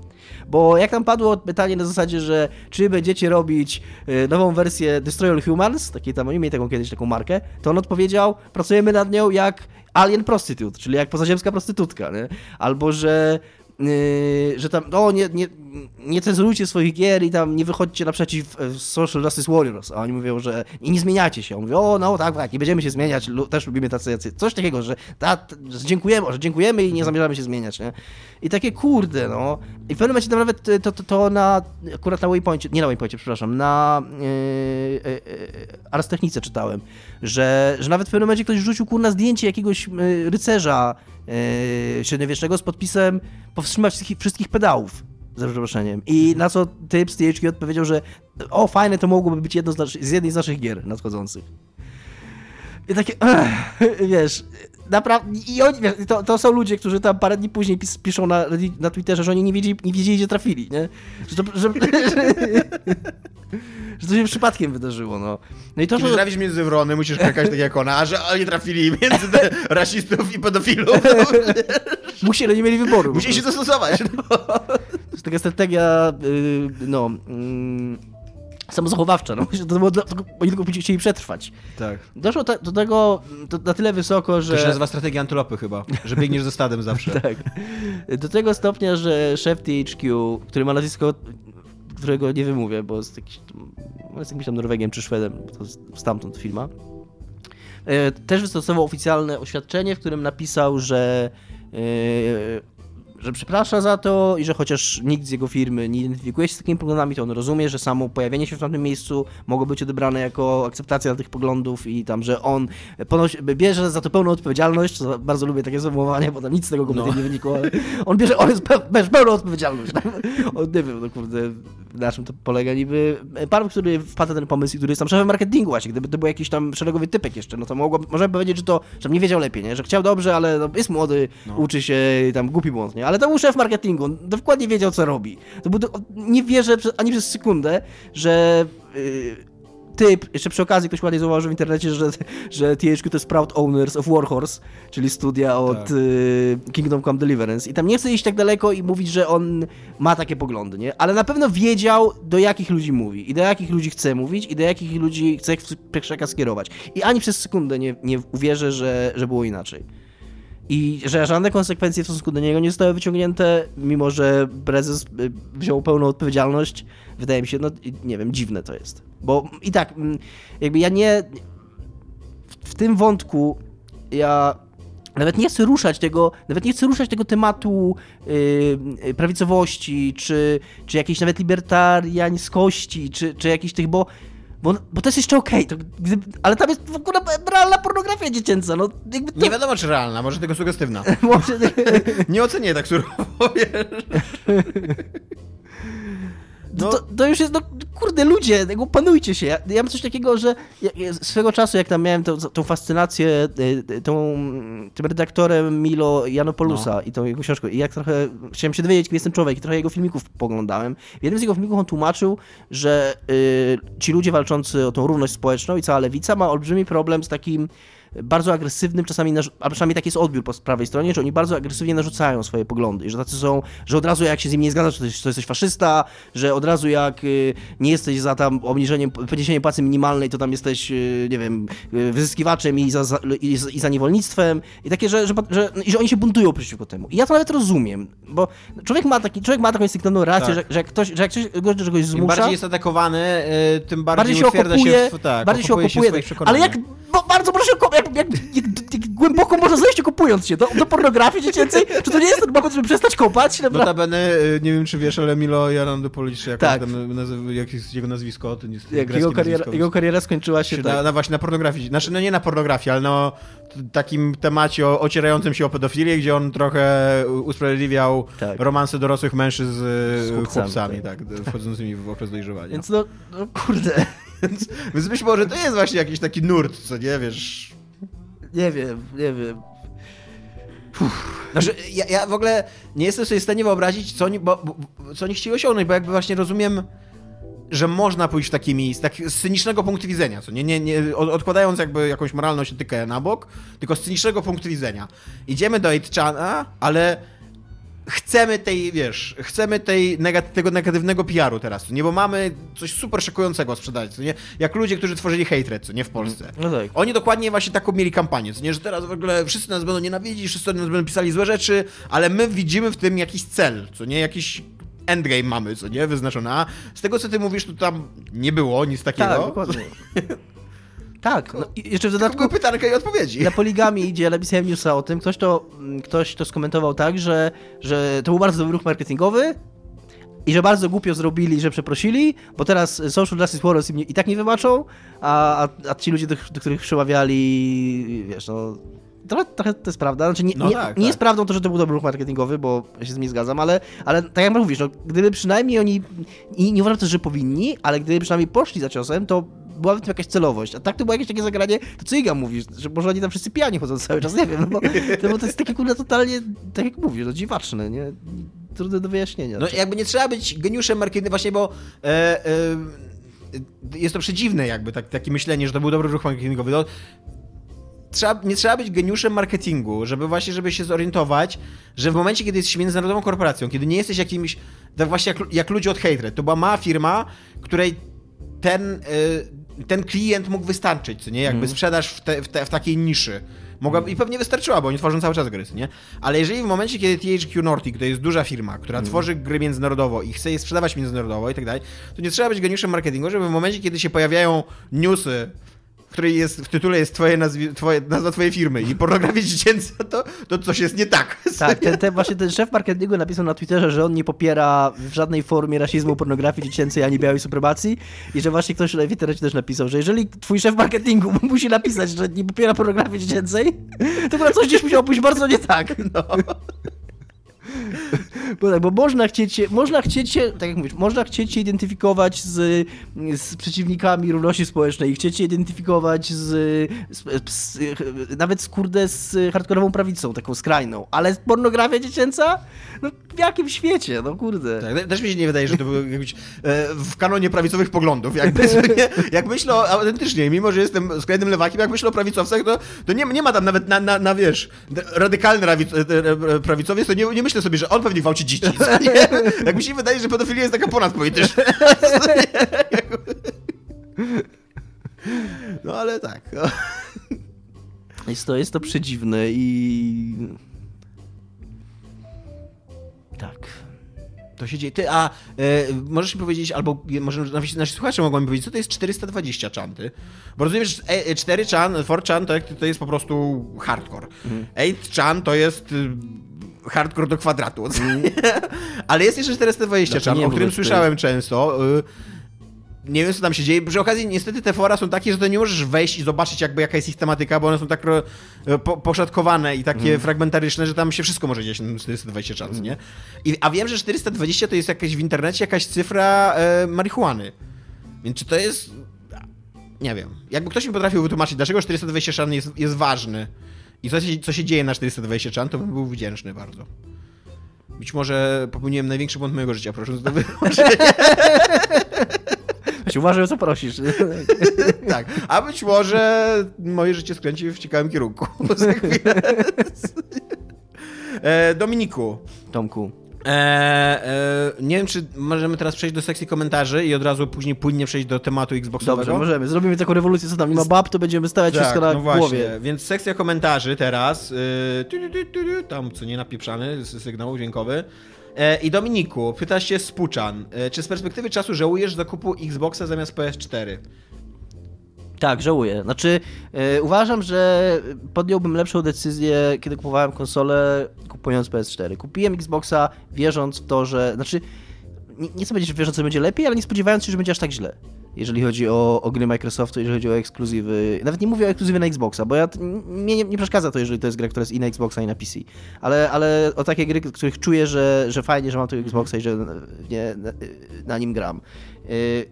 Bo jak tam padło pytanie na zasadzie, że czy będziecie robić y, nową wersję Destroy All Humans, takiej tam, oni mieli taką kiedyś taką markę, to on odpowiedział, pracujemy nad nią jak Alien Prostitute, czyli jak pozaziemska prostytutka, nie? Albo, że Yy, że tam, o, nie, nie, nie cenzurujcie swoich gier i tam nie wychodźcie naprzeciw e, Social Justice Warriors, a oni mówią, że i nie zmieniacie się. On mówi, o, no tak, tak, nie będziemy się zmieniać, też lubimy tacy, jacy, coś takiego, że, ta, że dziękujemy, że dziękujemy i nie zamierzamy się zmieniać, nie? I takie, kurde, no. I w pewnym momencie tam nawet to, to, to na, akurat na Waypointie, nie na Waypointie, przepraszam, na yy, yy, czytałem, że, że nawet w pewnym momencie ktoś rzucił, kurna, zdjęcie jakiegoś yy, rycerza yy, średniowiecznego z podpisem powstrzymać wszystkich, pedałów za przeproszeniem. I na co typ z THQ odpowiedział, że o, fajne, to mogłoby być jedno z, z jednej z naszych gier nadchodzących. I takie, wiesz, naprawdę, i oni, to, to są ludzie, którzy tam parę dni później pis, piszą na, na Twitterze, że oni nie wiedzieli, nie wiedzieli gdzie trafili, nie? Że to, że, że, że to się przypadkiem wydarzyło, no. No i to, Kiedy że... trafisz między wrony, musisz krakać tak jak ona, a że oni trafili między rasistów i pedofilów. Musieli, nie mieli wyboru. Musieli się dostosować. No. To jest taka strategia, yy, no, yy, samozachowawcza, no. To było dla, to, oni tylko chcieli przetrwać. Tak. Doszło te, do tego na tyle wysoko, że... To się nazywa strategia antylopy chyba, że biegniesz ze stadem zawsze. Tak. Do tego stopnia, że szef THQ, który ma nazwisko, którego nie wymówię, bo jest, jakiś, jest jakimś tam Norwegiem czy Szwedem, to stamtąd firma, e, też wystosował oficjalne oświadczenie, w którym napisał, że e, że przeprasza za to i że chociaż nikt z jego firmy nie identyfikuje się z takimi poglądami, to on rozumie, że samo pojawienie się w tamtym miejscu mogło być odebrane jako akceptacja tych poglądów i tam, że on ponosi, bierze za to pełną odpowiedzialność, bardzo lubię takie sformułowanie, bo tam nic z tego kompletnie No. nie wynikło, ale on bierze, on jest pe, bierze pełną odpowiedzialność. On nie wiem, no kurde, na czym to polega niby. Pan, który wpadł na ten pomysł i który jest tam szefem marketingu właśnie, gdyby to był jakiś tam szeregowy typek jeszcze, no to mogło, możemy powiedzieć, że to, że nie wiedział lepiej, nie? że chciał dobrze, ale no, jest młody, No. uczy się i tam głupi błąd, nie? Ale to był szef marketingu, on dokładnie wiedział, co robi. To był, nie wierzę ani przez sekundę, że yy, typ, jeszcze przy okazji ktoś ładnie zauważył w internecie, że, że THQ to jest Proud Owners of Warhorse, czyli studia od Tak. y, Kingdom Come Deliverance. I tam nie chcę iść tak daleko i mówić, że on ma takie poglądy, nie? Ale na pewno wiedział, do jakich ludzi mówi i do jakich ludzi chce mówić i do jakich ludzi chce przekaz skierować. I ani przez sekundę nie, nie uwierzę, że, że było inaczej. I że żadne konsekwencje w stosunku do niego nie zostały wyciągnięte, mimo że prezes y, wziął pełną odpowiedzialność. Wydaje mi się, no nie wiem, dziwne to jest. Bo i tak, mm, jakby ja nie. W, w tym wątku ja nawet nie chcę ruszać tego, nawet nie chcę ruszać tego tematu yy, prawicowości, czy, czy jakiejś nawet libertariańskości, czy, czy jakichś tych, bo, bo, bo to jest jeszcze okej, gdyby- ale tam jest w ogóle realna pornografia dziecięca, no jakby to... Nie wiadomo, czy realna, może tylko sugestywna. Może, Nie ocenię tak surowo, wiesz. No. to, to już jest, no kurde, ludzie, panujcie się. Ja, ja mam coś takiego, że ja, ja swego czasu, jak tam miałem tą, tą fascynację y, tą, tym redaktorem Milo Janopolusa No. i tą jego książką, i jak trochę chciałem się dowiedzieć, kim jest ten człowiek, i trochę jego filmików poglądałem. W jednym z jego filmików on tłumaczył, że y, ci ludzie walczący o tą równość społeczną i cała lewica ma olbrzymi problem z takim bardzo agresywnym, czasami, a przynajmniej taki jest odbiór po prawej stronie, że oni bardzo agresywnie narzucają swoje poglądy i że tacy są, że od razu jak się z nimi nie zgadzasz, to, jesteś- to jesteś faszysta, że od razu jak y, nie jesteś za tam obniżeniem, podniesieniem płacy minimalnej, to tam jesteś, y, nie wiem, y, wyzyskiwaczem i za, za, i, za- i za niewolnictwem i takie, że, że, że, i że oni się buntują przeciwko temu. I ja to nawet rozumiem, bo człowiek ma, taki, człowiek ma taką instynktowną rację, Tak. że, że jak ktoś, że jak ktoś go czegoś Im zmusza, bardziej jest atakowany, tym bardziej, bardziej się okopuje, się w, tak, bardziej się okopuje okopuje. w swoich ale jak, bo bardzo proszę, jak, jak, jak, głęboko można zejść okupując się do, do pornografii dziecięcej, czy to nie jest ten moment, żeby przestać kopać? Naprawdę. Notabene, y, nie wiem czy wiesz, ale Milo Jarandopoulos, jak, Tak. tak. tam, nazywa, jak jest jego nazwisko, to jest jak jego, kariera, nazwisko, jego kariera skończyła się tak. na, na właśnie na pornografii. Znaczy, no nie na pornografii, ale no t- takim temacie o, ocierającym się o pedofilię, gdzie on trochę usprawiedliwiał Tak. romanse dorosłych mężczyzn z, z chłopcami, chłopcami, tak, wchodzącymi w okres dojrzewania. Więc no, no kurde, Więc, więc być może to jest właśnie jakiś taki nurt, co nie, wiesz... nie wiem, nie wiem. Znaczy, ja, ja w ogóle nie jestem sobie w stanie wyobrazić, co oni, bo, bo, co oni chcieli osiągnąć, bo jakby właśnie rozumiem, że można pójść w takimi, z, tak, z cynicznego punktu widzenia, co nie, nie, nie od- odkładając jakby jakąś moralność, etykę na bok, tylko z cynicznego punktu widzenia. Idziemy do 8chana, ale chcemy tej, wiesz, chcemy tej tego negatywnego PR-u teraz, nie, bo mamy coś super szokującego sprzedać, co nie, jak ludzie, którzy tworzyli hatred, co nie, w Polsce. No tak. Oni dokładnie właśnie taką mieli kampanię, co nie, że teraz w ogóle wszyscy nas będą nienawidzić, wszyscy nas będą pisali złe rzeczy, ale my widzimy w tym jakiś cel, co nie, jakiś endgame mamy, co nie, wyznaczony. A z tego, co ty mówisz, to tam nie było nic takiego. Tak, dokładnie. tak, no, jeszcze w dodatku były pytanka i odpowiedzi. na poligami idzie, ale pisałem newsa o tym, ktoś to, mm, ktoś to skomentował tak, że, że to był bardzo dobry ruch marketingowy, i że bardzo głupio zrobili, że przeprosili, bo teraz Social Justice Warriors im i tak nie wybaczą, a, a, a ci ludzie, do, do których przemawiali, wiesz, no... Trochę, trochę to jest prawda. Znaczy, nie, No nie, tak, nie tak. jest prawdą to, że to był dobry ruch marketingowy, bo ja się z tym nie zgadzam, ale, ale tak jak mówisz, no, gdyby przynajmniej oni, i nie uważam też, że powinni, ale gdyby przynajmniej poszli za ciosem, to była w tym jakaś celowość. A tak to było jakieś takie zagranie, to co Iga mówisz, że może oni tam wszyscy pijani chodzą cały czas, nie wiem, no bo to, bo to jest takie kurde totalnie, tak jak mówisz, no dziwaczne, nie? Trudne do wyjaśnienia. No jakby nie trzeba być geniuszem marketingu, właśnie bo e, e, jest to przedziwne jakby, tak, takie myślenie, że to był dobry ruch marketingowy. No, trzeba, nie trzeba być geniuszem marketingu, żeby właśnie, żeby się zorientować, że w momencie, kiedy jesteś międzynarodową korporacją, kiedy nie jesteś jakimś, tak właśnie jak, jak ludzie od Hatred, to była mała firma, której ten, y, ten klient mógł wystarczyć, co nie? Jakby mm. sprzedaż w, te, w, te, w takiej niszy. Mogła, I pewnie wystarczyła, bo oni tworzą cały czas gry, nie? Ale jeżeli w momencie, kiedy THQ Nordic to jest duża firma, która mm. tworzy gry międzynarodowo i chce je sprzedawać międzynarodowo i tak dalej, to nie trzeba być geniuszem marketingu, żeby w momencie, kiedy się pojawiają newsy której jest, w tytule jest twoje nazwi, twoje, nazwa twojej firmy i pornografia dziecięca, to, to coś jest nie tak. Tak, ten, ten, właśnie ten szef marketingu napisał na Twitterze, że on nie popiera w żadnej formie rasizmu, pornografii dziecięcej ani białej supremacji i że właśnie ktoś w internecie też napisał, że jeżeli twój szef marketingu musi napisać, że nie popiera pornografii dziecięcej, to chyba coś gdzieś musiało pójść bardzo nie tak. No. Bo, tak, bo można chcieć można chcieć tak jak mówisz, można chcieć się identyfikować z, z przeciwnikami równości społecznej, chcieć się identyfikować z, z, z, nawet z kurde z hardkorową prawicą, taką skrajną, ale pornografia dziecięca? No w jakim świecie, no kurde. Tak, też mi się nie wydaje, że to był jakiś, e, w kanonie prawicowych poglądów. Jakby, jak myślę o, autentycznie, mimo że jestem skrajnym lewakiem, jak myślę o prawicowcach, to, to nie, nie ma tam nawet na, na, na wiesz, radykalny prawicowiec, to nie, nie myślę sobie, że on pewnie gwałci dzieci. Jak mi się wydaje, że pedofilia jest taka ponadpolityczna. No ale tak. No. Jest, to, jest to przedziwne i... Tak. To się dzieje. Ty, a e, możesz mi powiedzieć, albo może nasi, nasi słuchacze mogą mi powiedzieć, co to jest 420 czanty? Bo rozumiem, że 4 chan, 4 chan to, to jest po prostu hardcore. Mhm. 8 chan to jest y, hardcore do kwadratu. Mm. Ale jest jeszcze 420 czan, o którym słyszałem często. Y, nie wiem, co tam się dzieje. Przy okazji, niestety te fora są takie, że to nie możesz wejść i zobaczyć, jakby jaka jest ich tematyka, bo one są tak e, po, poszatkowane i takie mm. fragmentaryczne, że tam się wszystko może dziać na 420 czas, mm. nie? I, a wiem, że 420 to jest jakaś w internecie jakaś cyfra e, marihuany. Więc czy to jest... Nie wiem. Jakby ktoś mi potrafił wytłumaczyć, dlaczego 420 czan jest, jest ważny i co się, co się dzieje na 420 czan, to bym był wdzięczny bardzo. Być może popełniłem największy błąd mojego życia, proszę wytłumaczenie. Uważaj, co prosisz. tak, a być może moje życie skręci w ciekawym kierunku. e, Dominiku. Tomku. E, e, nie wiem, czy możemy teraz przejść do sekcji komentarzy i od razu później płynnie przejść do tematu Xboxowego. Dobrze, możemy. Zrobimy taką rewolucję, co tam nie ma bab, to będziemy stawiać tak, wszystko na no właśnie. głowie. Więc sekcja komentarzy teraz. Y, tam co nie napieprzany sygnał dźwiękowy. E, I Dominiku, pyta się Spuczan, e, czy z perspektywy czasu żałujesz zakupu Xboxa zamiast PS4? Tak, żałuję. Znaczy, yy, uważam, że podjąłbym lepszą decyzję, kiedy kupowałem konsolę, kupując PS4. Kupiłem Xboxa wierząc w to, że. Znaczy, nie, nie chcę powiedzieć, że wierząc, że będzie lepiej, ale nie spodziewając się, że będzie aż tak źle jeżeli chodzi o, o gry Microsoftu, jeżeli chodzi o ekskluzywy. Nawet nie mówię o ekskluzywie na Xboxa, bo ja, mnie nie, nie, przeszkadza to, jeżeli to jest gra, która jest i na Xboxa, i na PC. Ale, ale o takie gry, których czuję, że, że fajnie, że mam tego Xboxa i że nie, na, na nim gram. Y,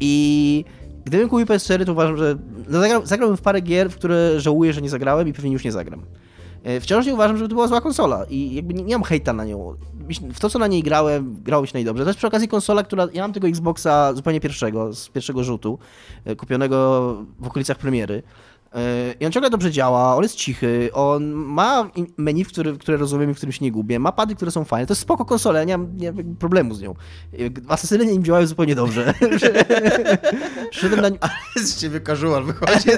I gdybym kupił PS4, to uważam, że no zagram, zagrałbym w parę gier, w które żałuję, że nie zagrałem i pewnie już nie zagram. Y, wciąż nie uważam, że to była zła konsola i jakby nie, nie mam hejta na nią w to, co na niej grałem, grało się najdobrze. To jest przy okazji konsola, która, ja mam tego Xboxa zupełnie pierwszego, z pierwszego rzutu, e, kupionego w okolicach premiery. I on ciągle dobrze działa, on jest cichy, on ma menu, który, które rozumiem i w którym się nie gubię, ma pady, które są fajne, to jest spoko konsola, ja nie mam, nie mam problemu z nią. Asesyny nim działają zupełnie dobrze. Przyszedłem na nim... Ale z ciebie casual wychodzi.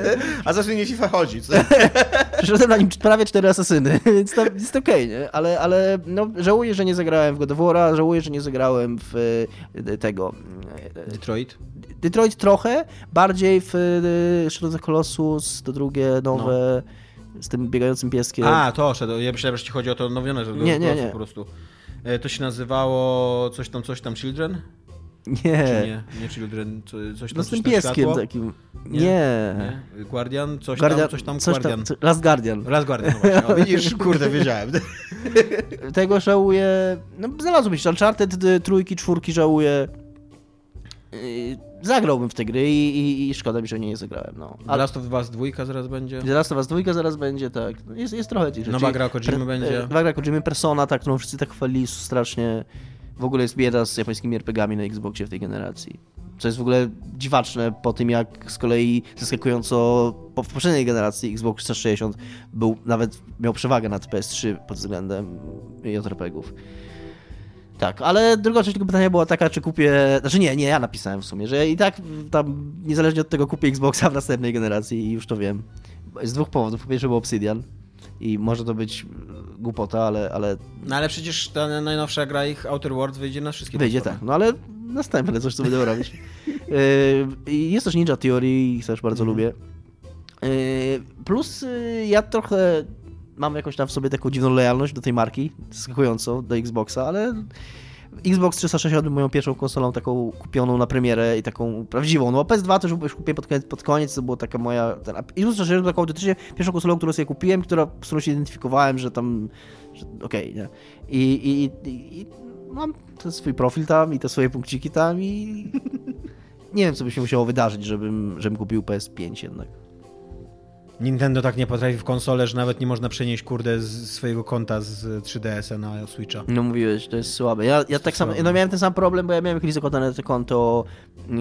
Asasyn nie FIFA chodzi, co? Przyszedłem na nim prawie cztery asasyny, więc to jest okej, okay, nie? Ale, ale no, żałuję, że nie zagrałem w God of War, żałuję, że nie zagrałem w tego... Detroit? Detroit trochę, bardziej w Shadow of the Colossus, to drugie nowe, no. z tym biegającym pieskiem. A, to, ja myślałem, że ci chodzi o to nowione, że nie, nie, nie. po prostu. E, to się nazywało coś tam, coś tam Children? Nie. Czy nie, nie Children, coś tam. No z tym pieskiem światło? takim. Nie. nie. nie. Guardian, coś Guardian, tam, coś tam, coś Guardian. Tam, Last Guardian. Last Guardian, no właśnie. O, widzisz, kurde, wiedziałem. Tego żałuję. No, znalazło mi się Uncharted, trójki, czwórki żałuję. Yy, zagrałbym w te gry i, i, i szkoda mi, że nie zagrałem. No. The Last of Us 2 zaraz będzie. The Last of Us 2 zaraz będzie, tak. Jest, jest trochę tych rzeczy. Nowa gra Kojimy będzie. Nowa gra Kojimy Persona, tak, którą wszyscy tak chwalili strasznie. W ogóle jest bieda z japońskimi RPGami na Xboxie w tej generacji. Co jest w ogóle dziwaczne po tym, jak z kolei zaskakująco po, w poprzedniej generacji Xbox 360 był, nawet miał przewagę nad PS3 pod względem JRPG-ów. Tak, ale druga część tego pytania była taka, czy kupię. Znaczy nie, nie, ja napisałem w sumie, że i tak tam niezależnie od tego kupię Xboxa w następnej generacji i już to wiem. Z dwóch powodów. Po pierwsze, był Obsidian i może to być głupota, ale. ale... No ale przecież ta najnowsza gra ich Outer Worlds wyjdzie na wszystkie Wyjdzie tak, no ale następne coś, co będę robić. Yy, jest też Ninja Theory i też bardzo mm. lubię. Yy, plus yy, ja trochę mam jakąś tam w sobie taką dziwną lojalność do tej marki, zaskakująco do Xboxa, ale Xbox 360 był moją pierwszą konsolą taką kupioną na premierę i taką prawdziwą. No PS2 też już kupiłem pod koniec, pod koniec to była taka moja... Ten, Xbox 360 taką autentycznie pierwszą konsolą, którą sobie kupiłem, która, z którą się identyfikowałem, że tam... Okej, okay, nie? I, i, i, i mam ten swój profil tam i te swoje punkciki tam i... nie wiem, co by się musiało wydarzyć, żebym, żebym kupił PS5 jednak. Nintendo tak nie potrafi w konsolę, że nawet nie można przenieść, kurde, z swojego konta z 3DS-a na Switcha. No mówiłeś, to jest słabe. Ja, ja tak samo, no miałem ten sam problem, bo ja miałem kiedyś zakładane to konto e,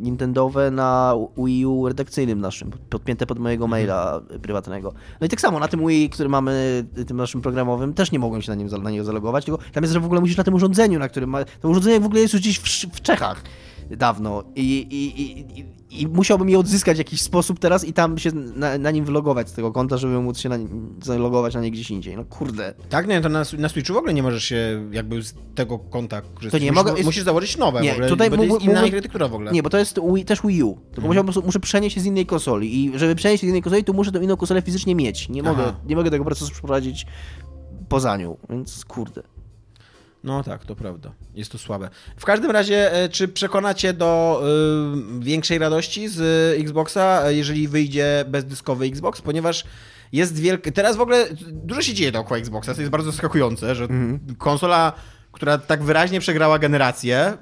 Nintendowe na Wii U redakcyjnym naszym, podpięte pod mojego mhm. maila prywatnego. No i tak samo na tym Wii, który mamy, tym naszym programowym, też nie mogłem się na, nim, na niego zalogować, tylko tam jest, że w ogóle musisz na tym urządzeniu, na którym ma, to urządzenie w ogóle jest już gdzieś w, w Czechach dawno i, i, i, i musiałbym je odzyskać w jakiś sposób teraz i tam się na, na nim wylogować z tego konta, żeby móc się na, zalogować na nie gdzieś indziej. No kurde. Tak, nie, to na, na Switchu w ogóle nie możesz się jakby z tego konta korzystać. To nie musisz, mogę, jest... musisz założyć nowe nie, w ogóle, tutaj bo to jest inna architektura w ogóle. Nie, bo to jest Wii, też Wii U. Tylko hmm. musiałbym, muszę przenieść się z innej konsoli i żeby przenieść się z innej konsoli, to muszę tę inną konsolę fizycznie mieć. Nie mogę, nie mogę tego procesu przeprowadzić poza nią, więc kurde. No tak, to prawda. Jest to słabe. W każdym razie, e, czy przekonacie do y, większej radości z Xboxa, jeżeli wyjdzie bezdyskowy Xbox? Ponieważ jest wielki. Teraz w ogóle dużo się dzieje dookoła Xboxa, to jest bardzo zaskakujące, że mm. konsola, która tak wyraźnie przegrała generację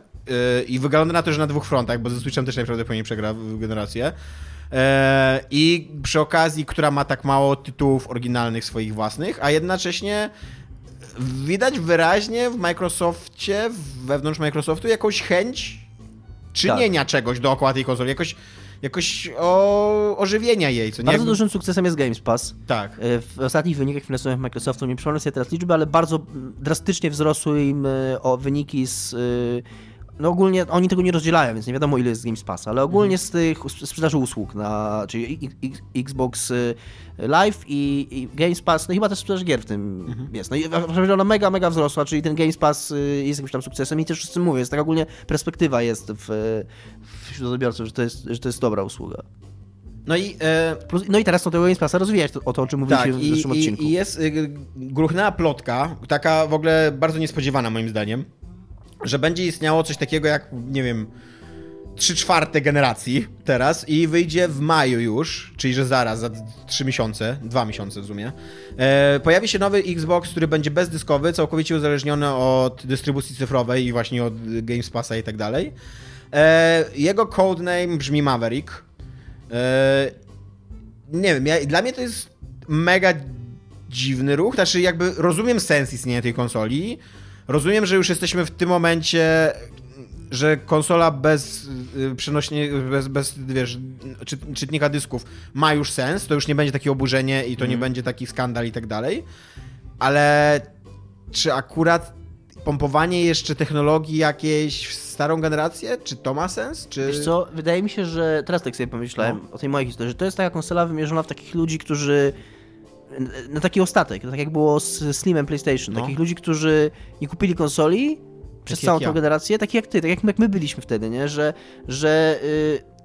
i wygląda na to, że na dwóch frontach, bo ze Switchem też najprawdopodobniej przegra generację. I przy okazji, która ma tak mało tytułów oryginalnych swoich własnych, a jednocześnie widać wyraźnie w Microsoftie, wewnątrz Microsoftu jakąś chęć czynienia tak. czegoś dookoła tej konsoli, jakoś, jakoś o, ożywienia jej. Co nie? Bardzo dużym sukcesem jest Games Pass. Tak. E, w ostatnich wynikach finansowych Microsoftu, nie przypomnę sobie teraz liczby, ale bardzo drastycznie wzrosły im e, o wyniki z e, no ogólnie oni tego nie rozdzielają, więc nie wiadomo ile jest z Games Pass, ale ogólnie z tych sprzedaży usług, na, czyli Xbox y, Live i, i Games Pass, no chyba też sprzedaż gier w tym mhm. jest. No i ona mega, mega wzrosła, czyli ten Games Pass y, jest jakimś tam sukcesem i też wszyscy mówią, jest tak ogólnie perspektywa jest w, wśród odbiorców, że to jest, że to jest dobra usługa. No i, e... Plus, no i teraz to tego Games Passa rozwijać, to, o to, o czym mówiliśmy tak, w zeszłym i, odcinku. I jest y, gruchnęła plotka, taka w ogóle bardzo niespodziewana moim zdaniem, że będzie istniało coś takiego jak, nie wiem, trzy czwarte generacji teraz i wyjdzie w maju już, czyli że zaraz, za trzy miesiące, dwa miesiące w sumie, e, pojawi się nowy Xbox, który będzie bezdyskowy, całkowicie uzależniony od dystrybucji cyfrowej i właśnie od Games Passa i tak dalej. E, jego codename brzmi Maverick. E, nie wiem, ja, dla mnie to jest mega dziwny ruch, znaczy jakby rozumiem sens istnienia tej konsoli, Rozumiem, że już jesteśmy w tym momencie, że konsola bez y, przenośnie, bez, bez wiesz, czy, czytnika dysków ma już sens, to już nie będzie takie oburzenie i to mm. nie mhm. będzie taki skandal i tak dalej. Ale czy akurat pompowanie jeszcze technologii jakiejś w starą generację, czy to ma sens? Czy... Wiesz co, wydaje mi się, że teraz tak sobie pomyślałem no. o tej mojej historii, że to jest taka konsola wymierzona w takich ludzi, którzy na taki ostatek, tak jak było z Slimem PlayStation. No. Takich ludzi, którzy nie kupili konsoli przez tak całą ja. generację, tak jak ty, tak jak my, jak my byliśmy wtedy, nie? Że, że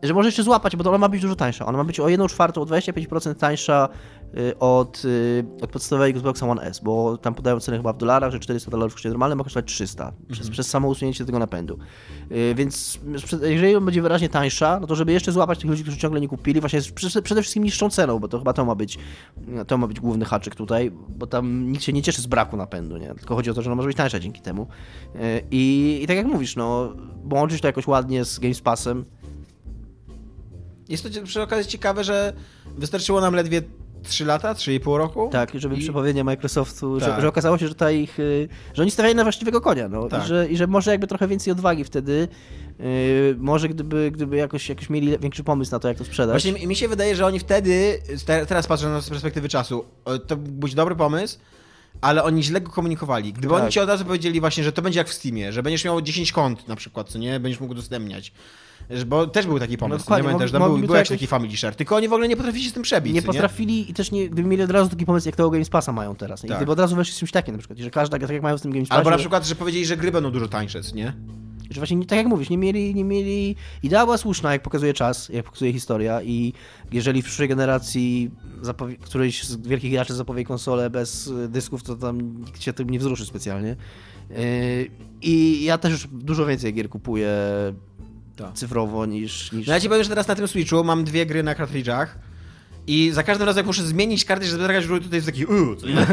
że może jeszcze złapać, bo ona ma być dużo tańsza. Ona ma być o 1 czwartą, o 25% tańsza y, od, y, od podstawowego Xboxa One S, bo tam podają cenę chyba w dolarach, że 400 dolarów w koszcie normalnym ma kosztować 300 przez, Mhm. przez samo usunięcie tego napędu. Y, Więc jeżeli on będzie wyraźnie tańsza, no to żeby jeszcze złapać tych ludzi, którzy ciągle nie kupili, właśnie przede wszystkim niższą ceną, bo to chyba to ma być to ma być główny haczyk tutaj, bo tam nikt się nie cieszy z braku napędu, nie? Tylko chodzi o to, że ona może być tańsza dzięki temu. I, i tak jak mówisz, no, połączyć to jakoś ładnie z Game Passem, Jest to przy okazji ciekawe, że wystarczyło nam ledwie 3 lata, 3,5 roku. Tak, żeby I- Microsoftu, że, Tak. że okazało się, że ta ich, y, że oni stawiali na właściwego konia, no, Tak. i, że, i że może jakby trochę więcej odwagi wtedy, y, może gdyby, gdyby jakoś, jakoś mieli większy pomysł na to, jak to sprzedać. Właśnie mi- się wydaje, że oni wtedy, te- teraz patrzę na to z perspektywy czasu, to być dobry pomysł, ale oni źle go komunikowali. Gdyby Tak. oni ci od razu powiedzieli właśnie, że to będzie jak w Steamie, że będziesz miał 10 kont na przykład, co nie, będziesz mógł udostępniać. Bo też był taki pomysł, dokładnie, nie pamiętasz, tam był, był jakiś taki family share, tylko oni w ogóle nie potrafili się z tym przebić, nie potrafili i też nie, gdyby mieli od razu taki pomysł, jak tego Games Passa mają teraz. I Tak. gdyby od razu weszli z czymś takim na przykład, że każda, tak jak mają w tym Games Passie, Albo na przykład, że powiedzieli, że gry będą dużo tańsze, nie? że właśnie, nie- tak jak mówisz, nie mieli, nie mieli... Idea była słuszna, jak pokazuje czas, jak pokazuje historia i jeżeli w przyszłej generacji zapowie... któryś z wielkich graczy zapowie konsolę bez y, dysków, to tam nikt się tym nie wzruszy specjalnie. Yy, I ja też już dużo więcej gier kupuję Tak. cyfrowo niż... niż... No ja ci powiem, że teraz na tym Switchu mam dwie gry na kartridżach i za każdym razem jak muszę zmienić kartridż, żeby zagrać w tutaj jest taki uuu, co nie?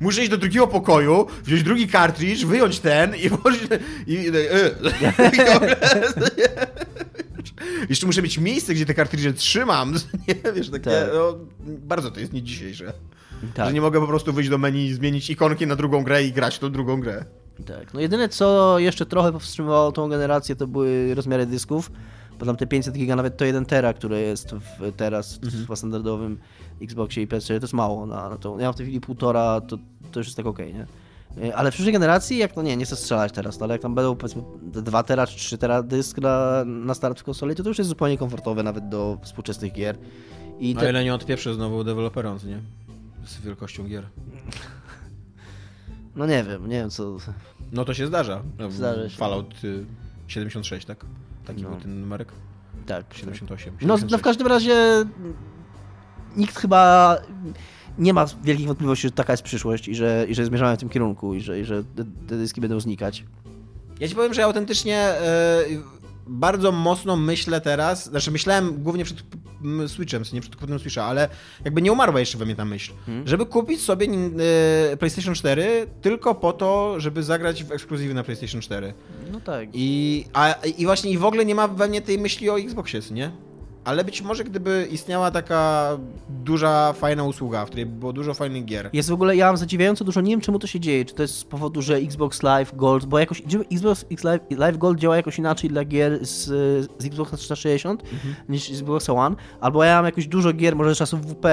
Muszę iść do drugiego pokoju, wziąć drugi kartridż, wyjąć ten i włożyć i... i, Jeszcze muszę mieć miejsce, gdzie te kartridże trzymam, nie? Wiesz, takie, Tak. no, bardzo to jest nie dzisiejsze. tak. Że nie mogę po prostu wyjść do menu, zmienić ikonki na drugą grę i grać tą drugą grę. Tak. No jedyne co jeszcze trochę powstrzymywało tą generację to były rozmiary dysków, bo tam te 500 giga, nawet to 1 tera, które jest w, teraz w chyba standardowym Xboxie i PS4, to jest mało na, na to. Ja mam w tej chwili półtora, to, to już jest tak okej, nie? Y, Ale w przyszłej generacji, jak no nie, nie chcę strzelać teraz, no ale jak tam będą powiedzmy 2 tera czy 3 tera dysk na, na start w konsoli, to to już jest zupełnie komfortowe nawet do współczesnych gier. I No te, ile nie odpieprzę znowu deweloperom, nie? Z wielkością gier. no nie wiem, nie wiem co... No to się zdarza. No, Zdarza się. Fallout y, 76, tak? Taki No. był ten numerek? Tak. 78. No, 76. no w każdym razie nikt chyba nie ma wielkich wątpliwości, że taka jest przyszłość i że, i że zmierzamy w tym kierunku i że, i że te, dyski będą znikać. Ja ci powiem, że ja autentycznie y, bardzo mocno myślę teraz, znaczy myślałem głównie przed Switchem, nie przed kupnem Switcha, ale jakby nie umarła jeszcze we mnie ta myśl, Hmm. żeby kupić sobie y, PlayStation 4 tylko po to, żeby zagrać w ekskluzywy na PlayStation 4. No tak. I, a, I właśnie i w ogóle nie ma we mnie tej myśli o Xboxie, nie? Ale być może gdyby istniała taka duża, fajna usługa, w której było dużo fajnych gier. Jest w ogóle, ja mam zadziwiająco dużo, nie wiem czemu to się dzieje, czy to jest z powodu, że Xbox Live Gold, bo jakoś Xbox Live, Live Gold działa jakoś inaczej dla gier z, z Xboxa 360 niż z Xboxa One, albo ja mam jakoś dużo gier, może z czasów WP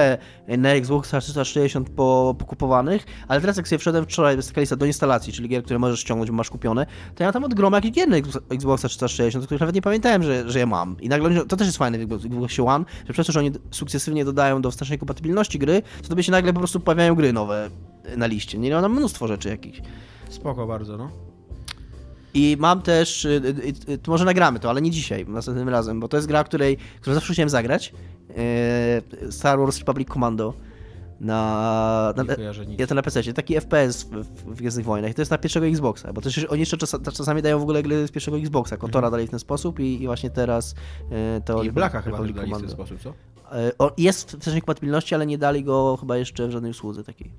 na Xboxa 360 po, pokupowanych, ale teraz jak sobie wszedłem wczoraj, jest taka lista do instalacji, czyli gier, które możesz ściągnąć, bo masz kupione, to ja mam tam od groma gier na Xbox- Xboxa 360, których nawet nie pamiętałem, że, że je mam. I nagle to też jest fajne w One, że przez to, że oni sukcesywnie dodają do wstecznej kompatybilności gry, to tobie się nagle po prostu pojawiają gry nowe na liście. Nie, mam mnóstwo rzeczy jakichś. Spoko bardzo, no. I mam też, y, y, y, to może nagramy to, ale nie dzisiaj, następnym razem, bo to jest gra, której, którą zawsze chciałem zagrać. Y, Star Wars Republic Commando na, na, ja to na PC, taki FPS w, w, Gwiezdnych Wojnach. I to jest na pierwszego Xboxa, bo też oni jeszcze czas, czasami dają w ogóle gry z pierwszego Xboxa. Kotora dali w ten sposób i, i właśnie teraz y, to... Mhm. I Blacka chyba dali w ten sposób, co? Y, o, Jest w wstecznej kompatybilności, ale nie dali go chyba jeszcze w żadnej usłudze takiej.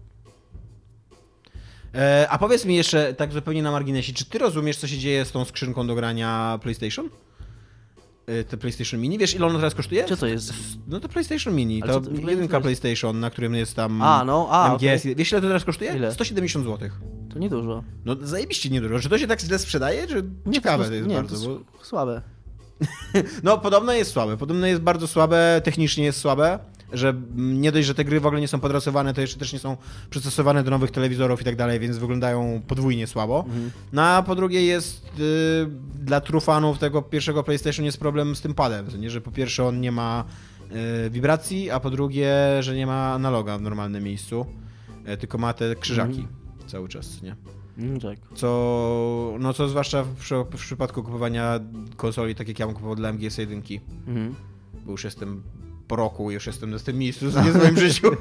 E, a powiedz mi jeszcze, tak zupełnie na marginesie, czy ty rozumiesz, co się dzieje z tą skrzynką do grania PlayStation? E, te PlayStation Mini? Wiesz, ile ono teraz kosztuje? Co to jest? No to PlayStation Mini, Ale to co jedynka? PlayStation, na którym jest tam A, no, a, MGS. okej. Wiesz, ile to teraz kosztuje? Ile? 170 zł. To niedużo. No zajebiście niedużo. Czy to się tak źle sprzedaje? Czy ciekawe to jest nie, bardzo? To bo... słabe. No, podobno jest słabe. Podobno jest bardzo słabe, technicznie jest słabe, że nie dość, że te gry w ogóle nie są podrasowane, to jeszcze też nie są przystosowane do nowych telewizorów i tak dalej, więc wyglądają podwójnie słabo. No a po drugie jest y, dla trufanów tego pierwszego PlayStation jest problem z tym padem, nie, że po pierwsze on nie ma y, wibracji, a po drugie, że nie ma analoga w normalnym miejscu, y, tylko ma te krzyżaki cały czas, nie? No tak. Co, no co zwłaszcza w, w przypadku kupowania konsoli, tak jak ja mam kupował dla MGS1, Mhm. bo już jestem po roku, już jestem na tym miejscu w swoim życiu.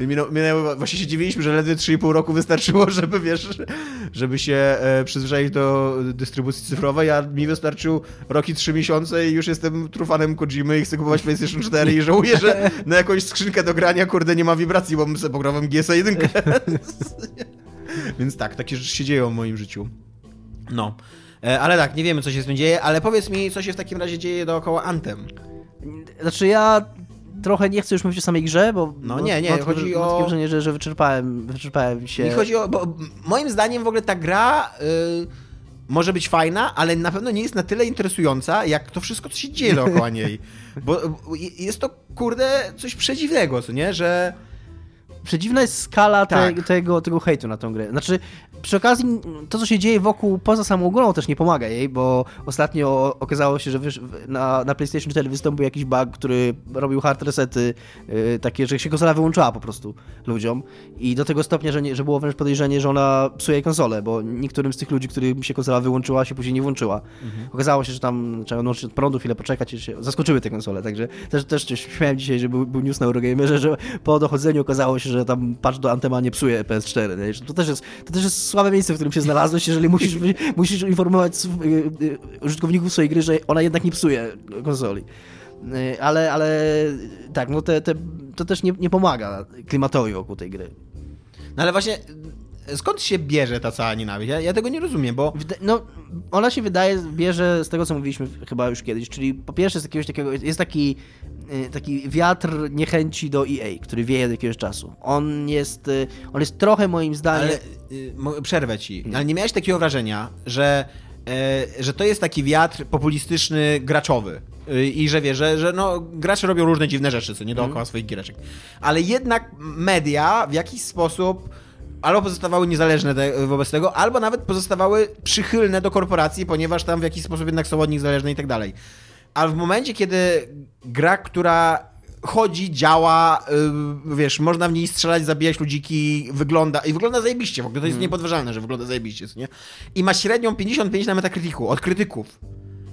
Minęło, minęło, właśnie się dziwiliśmy, że ledwie 3,5 roku wystarczyło, żeby wiesz, żeby się e, przyzwyczaić do dystrybucji cyfrowej, a mi wystarczył rok i 3 miesiące i już jestem trufanem Kojimy i chcę kupować PlayStation 4 i żałuję, że na jakąś skrzynkę do grania, kurde, nie ma wibracji, bo bym sobie pograł w MGS 1. Więc tak, takie rzeczy się dzieją w moim życiu. No. E, Ale tak, nie wiemy, co się z tym dzieje, ale powiedz mi, co się w takim razie dzieje dookoła Anthem. Znaczy ja trochę nie chcę już mówić o samej grze, bo No nie, nie, mam chodzi mam o- takie wrażenie, że, że wyczerpałem, wyczerpałem się. Nie chodzi o. Bo moim zdaniem w ogóle ta gra y, może być fajna, ale na pewno nie jest na tyle interesująca, jak to wszystko, co się dzieje dookoła niej. Bo bo jest to, kurde, coś przedziwnego, co nie? Że. Przedziwna jest skala Tak. te, tego, tego hejtu na tą grę. Znaczy, przy okazji to, co się dzieje wokół, poza samą grą też nie pomaga jej, bo ostatnio okazało się, że na, na PlayStation 4 wystąpił jakiś bug, który robił hard resety, yy, takie, że się konsola wyłączała po prostu ludziom i do tego stopnia, że, nie, że było wręcz podejrzenie, że ona psuje konsolę, bo niektórym z tych ludzi, którym się konsola wyłączyła, się później nie włączyła. Okazało się, że tam trzeba odłączyć od prądu, chwilę poczekać i się zaskoczyły te konsole, także też, też śmiałem dzisiaj, że był, był news na Eurogamerze, że po dochodzeniu okazało się, że tam patch do Antema nie psuje PS4. Nie? To, też jest, to też jest słabe miejsce, w którym się znalazłeś, jeżeli musisz, musisz informować y, y, użytkowników swojej gry, że ona jednak nie psuje konsoli. Y, Ale, ale tak, no te, te, to też nie, nie pomaga klimatowi wokół tej gry. No ale właśnie. Skąd się bierze ta cała nienawiść? Ja, ja tego nie rozumiem, bo. No, ona się wydaje, bierze z tego, co mówiliśmy chyba już kiedyś, czyli po pierwsze z jakiegoś takiego, jest taki, y, taki wiatr niechęci do EA, który wieje od jakiegoś czasu. On jest, y, on jest trochę moim zdaniem... Ale y, przerwę ci. Ale nie miałeś takiego wrażenia, że, e, że to jest taki wiatr populistyczny, graczowy. I że wiesz, że, że no, gracze robią różne dziwne rzeczy, co nie dookoła swoich giereczek. Ale jednak media w jakiś sposób albo pozostawały niezależne te, wobec tego, albo nawet pozostawały przychylne do korporacji, ponieważ tam w jakiś sposób jednak są od nich zależne i tak dalej. Ale w momencie, kiedy gra, która chodzi, działa, yy, wiesz, można w niej strzelać, zabijać ludziki, wygląda, i wygląda zajebiście, w ogóle to jest niepodważalne, że wygląda zajebiście, nie? I ma średnią 55 na Metacriticu od krytyków.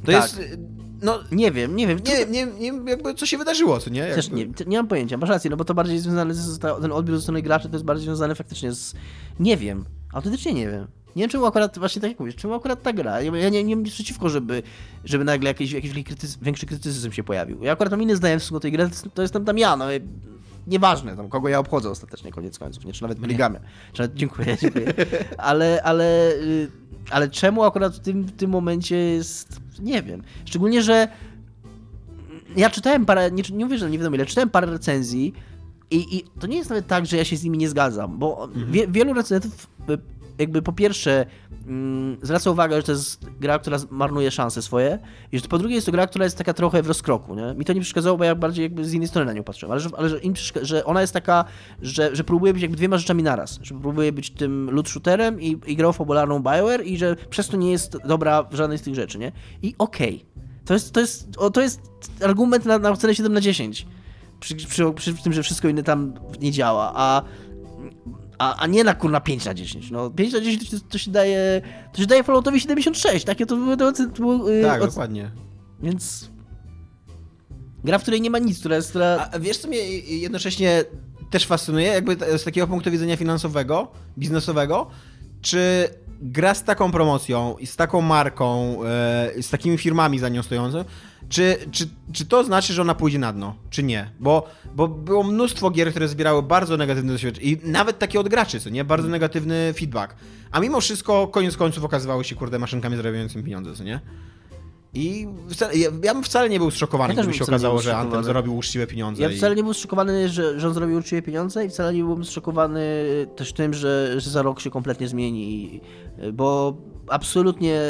To Tak. jest, yy, no, Nie wiem, nie wiem. nie, nie, nie, jakby co się wydarzyło, co nie? Też nie, nie mam pojęcia, masz rację, no bo to bardziej jest związane z, ten odbiór ze strony graczy to jest bardziej związane faktycznie z... Nie wiem, autentycznie nie wiem. Nie wiem, czemu akurat, właśnie tak jak mówisz, czemu akurat ta gra? Ja, nie, nie mam nic przeciwko, żeby, żeby nagle jakiś, jakiś krytys, większy krytycyzm się pojawił. Ja akurat mam inne zdanie w stosunku do tej gry, to, jest- to jestem tam ja, no. Nieważne, tam, kogo ja obchodzę ostatecznie, koniec końców, nie? Czy nawet nawet, dziękuję, dziękuję. Ale, ale, y, ale czemu akurat w tym, w tym momencie jest... Nie wiem. Szczególnie, że ja czytałem parę, nie, nie mówię, że nie wiadomo ile, czytałem parę recenzji i, i to nie jest nawet tak, że ja się z nimi nie zgadzam, bo wie, wielu recenzentów jakby po pierwsze zwraca uwagę, że to jest gra, która marnuje szanse swoje i że po drugie jest to gra, która jest taka trochę w rozkroku, nie? Mi to nie przeszkadzało, bo ja bardziej jakby z innej strony na nią patrzyłem, ale że, ale że, im że ona jest taka, że, że próbuje być jakby dwiema rzeczami naraz, że próbuje być tym loot shooterem i, i grą fabularną BioWare i że przez to nie jest dobra w żadnej z tych rzeczy, nie? I okej. To jest, to, jest, to jest argument na, na ocenę 7 na 10. Przy, przy, przy, tym, że wszystko inne tam nie działa, a, a, a nie na kurna 5 na 10. No 5 na 10 to, się- to się daje. To się daje Falloutowi 76. Takie to były oceny. yy, Tak, dokładnie. Więc. Gra, w której nie ma nic, która jest. Która... A wiesz, co mnie jednocześnie też fascynuje, jakby z takiego punktu widzenia finansowego, biznesowego, czy gra z taką promocją i z taką marką, e, z takimi firmami za nią stojącymi, czy, czy, czy to znaczy, że ona pójdzie na dno, czy nie? Bo, bo było mnóstwo gier, które zbierały bardzo negatywne doświadczenie i nawet takie od graczy, co nie? Bardzo negatywny feedback. A mimo wszystko, koniec końców okazywały się, kurde, maszynkami zarabiającymi pieniądze, co nie? I wcale, ja, ja bym wcale nie był zszokowany, Ja gdyby się okazało, że Anthem zarobił uczciwe pieniądze. Ja i- wcale nie byłem zszokowany, że, że on zrobił uczciwe pieniądze i wcale nie byłem zszokowany też tym, że, że za rok się kompletnie zmieni, bo absolutnie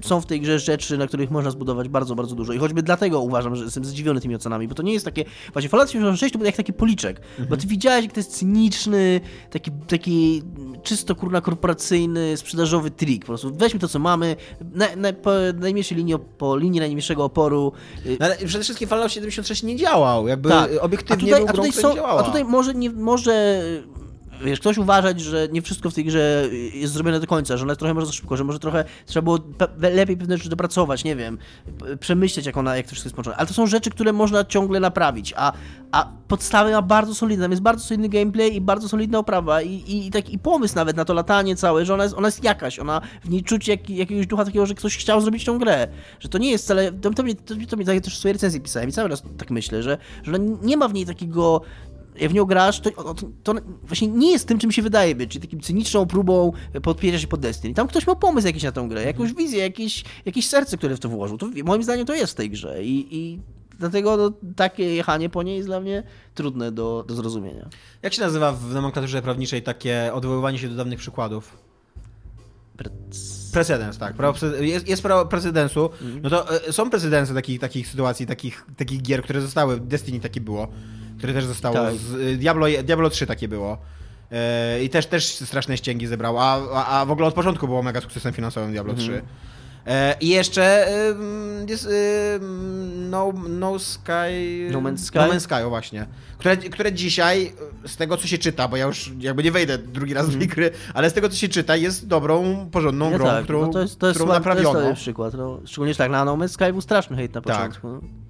są w tej grze rzeczy, na których można zbudować bardzo, bardzo dużo. I choćby dlatego uważam, że jestem zdziwiony tymi ocenami, bo to nie jest takie, właśnie Fallout 76 to był jak taki policzek, bo ty widziałeś, jak to jest cyniczny, taki, taki czysto kurna korporacyjny, sprzedażowy trik, po prostu weźmy to, co mamy, na, na, po najmniejszej linii, po linii najmniejszego oporu, y, No, ale przede wszystkim Fallout 76 nie działał, jakby Tak. obiektywnie a tutaj, był a grą, tutaj która są. A tutaj może, nie, może wiesz, ktoś uważać, że nie wszystko w tej grze jest zrobione do końca, że ona jest trochę może za szybko, że może trochę trzeba było pe lepiej pewne rzeczy dopracować, nie wiem, przemyśleć jak ona, jak to wszystko jest połączone. Ale to są rzeczy, które można ciągle naprawić, a, a podstawy ma bardzo solidne, jest bardzo solidny gameplay i bardzo solidna oprawa i, i, i, tak, i pomysł nawet na to latanie całe, że ona jest, ona jest jakaś, ona w niej czuć jak, jakiegoś ducha takiego, że ktoś chciał zrobić tą grę, że to nie jest wcale, to, to, mnie, to, to mnie tak też w swojej recenzji pisałem i cały raz tak myślę, że, że nie ma w niej takiego jak w nią grasz, to, to, to, właśnie nie jest tym, czym się wydaje być, czyli takim cyniczną próbą podpierać się pod Destiny. Tam ktoś miał pomysł jakiś na tę grę, jakąś wizję, jakieś, jakieś serce, które w to włożył. To, moim zdaniem to jest w tej grze i, i dlatego no, takie jechanie po niej jest dla mnie trudne do, do zrozumienia. Jak się nazywa w nomenklaturze prawniczej takie odwoływanie się do dawnych przykładów? Precedens, tak. Prawo, jest, jest prawo precedensu. Mhm. No to e, są precedensy takich, takich sytuacji, takich, takich gier, które zostały. Destiny takie było, które też zostało. Tak. Z, e, Diablo, Diablo 3 takie było. E, I też, też straszne ścięgi zebrał, a, a, a w ogóle od początku było mega sukcesem finansowym Diablo mhm. 3. E, I jeszcze jest no, no Sky. No Man's Sky. No Man's Sky, o właśnie. Które, które dzisiaj, z tego co się czyta, bo ja już jakby nie wejdę drugi raz w mm. gry, ale z tego co się czyta, jest dobrą, porządną grą, tak, którą, no to jest, to jest którą naprawiono. To jest przykład. No, szczególnie tak, na No Man's Sky był straszny hejt na tak. początku. Tak.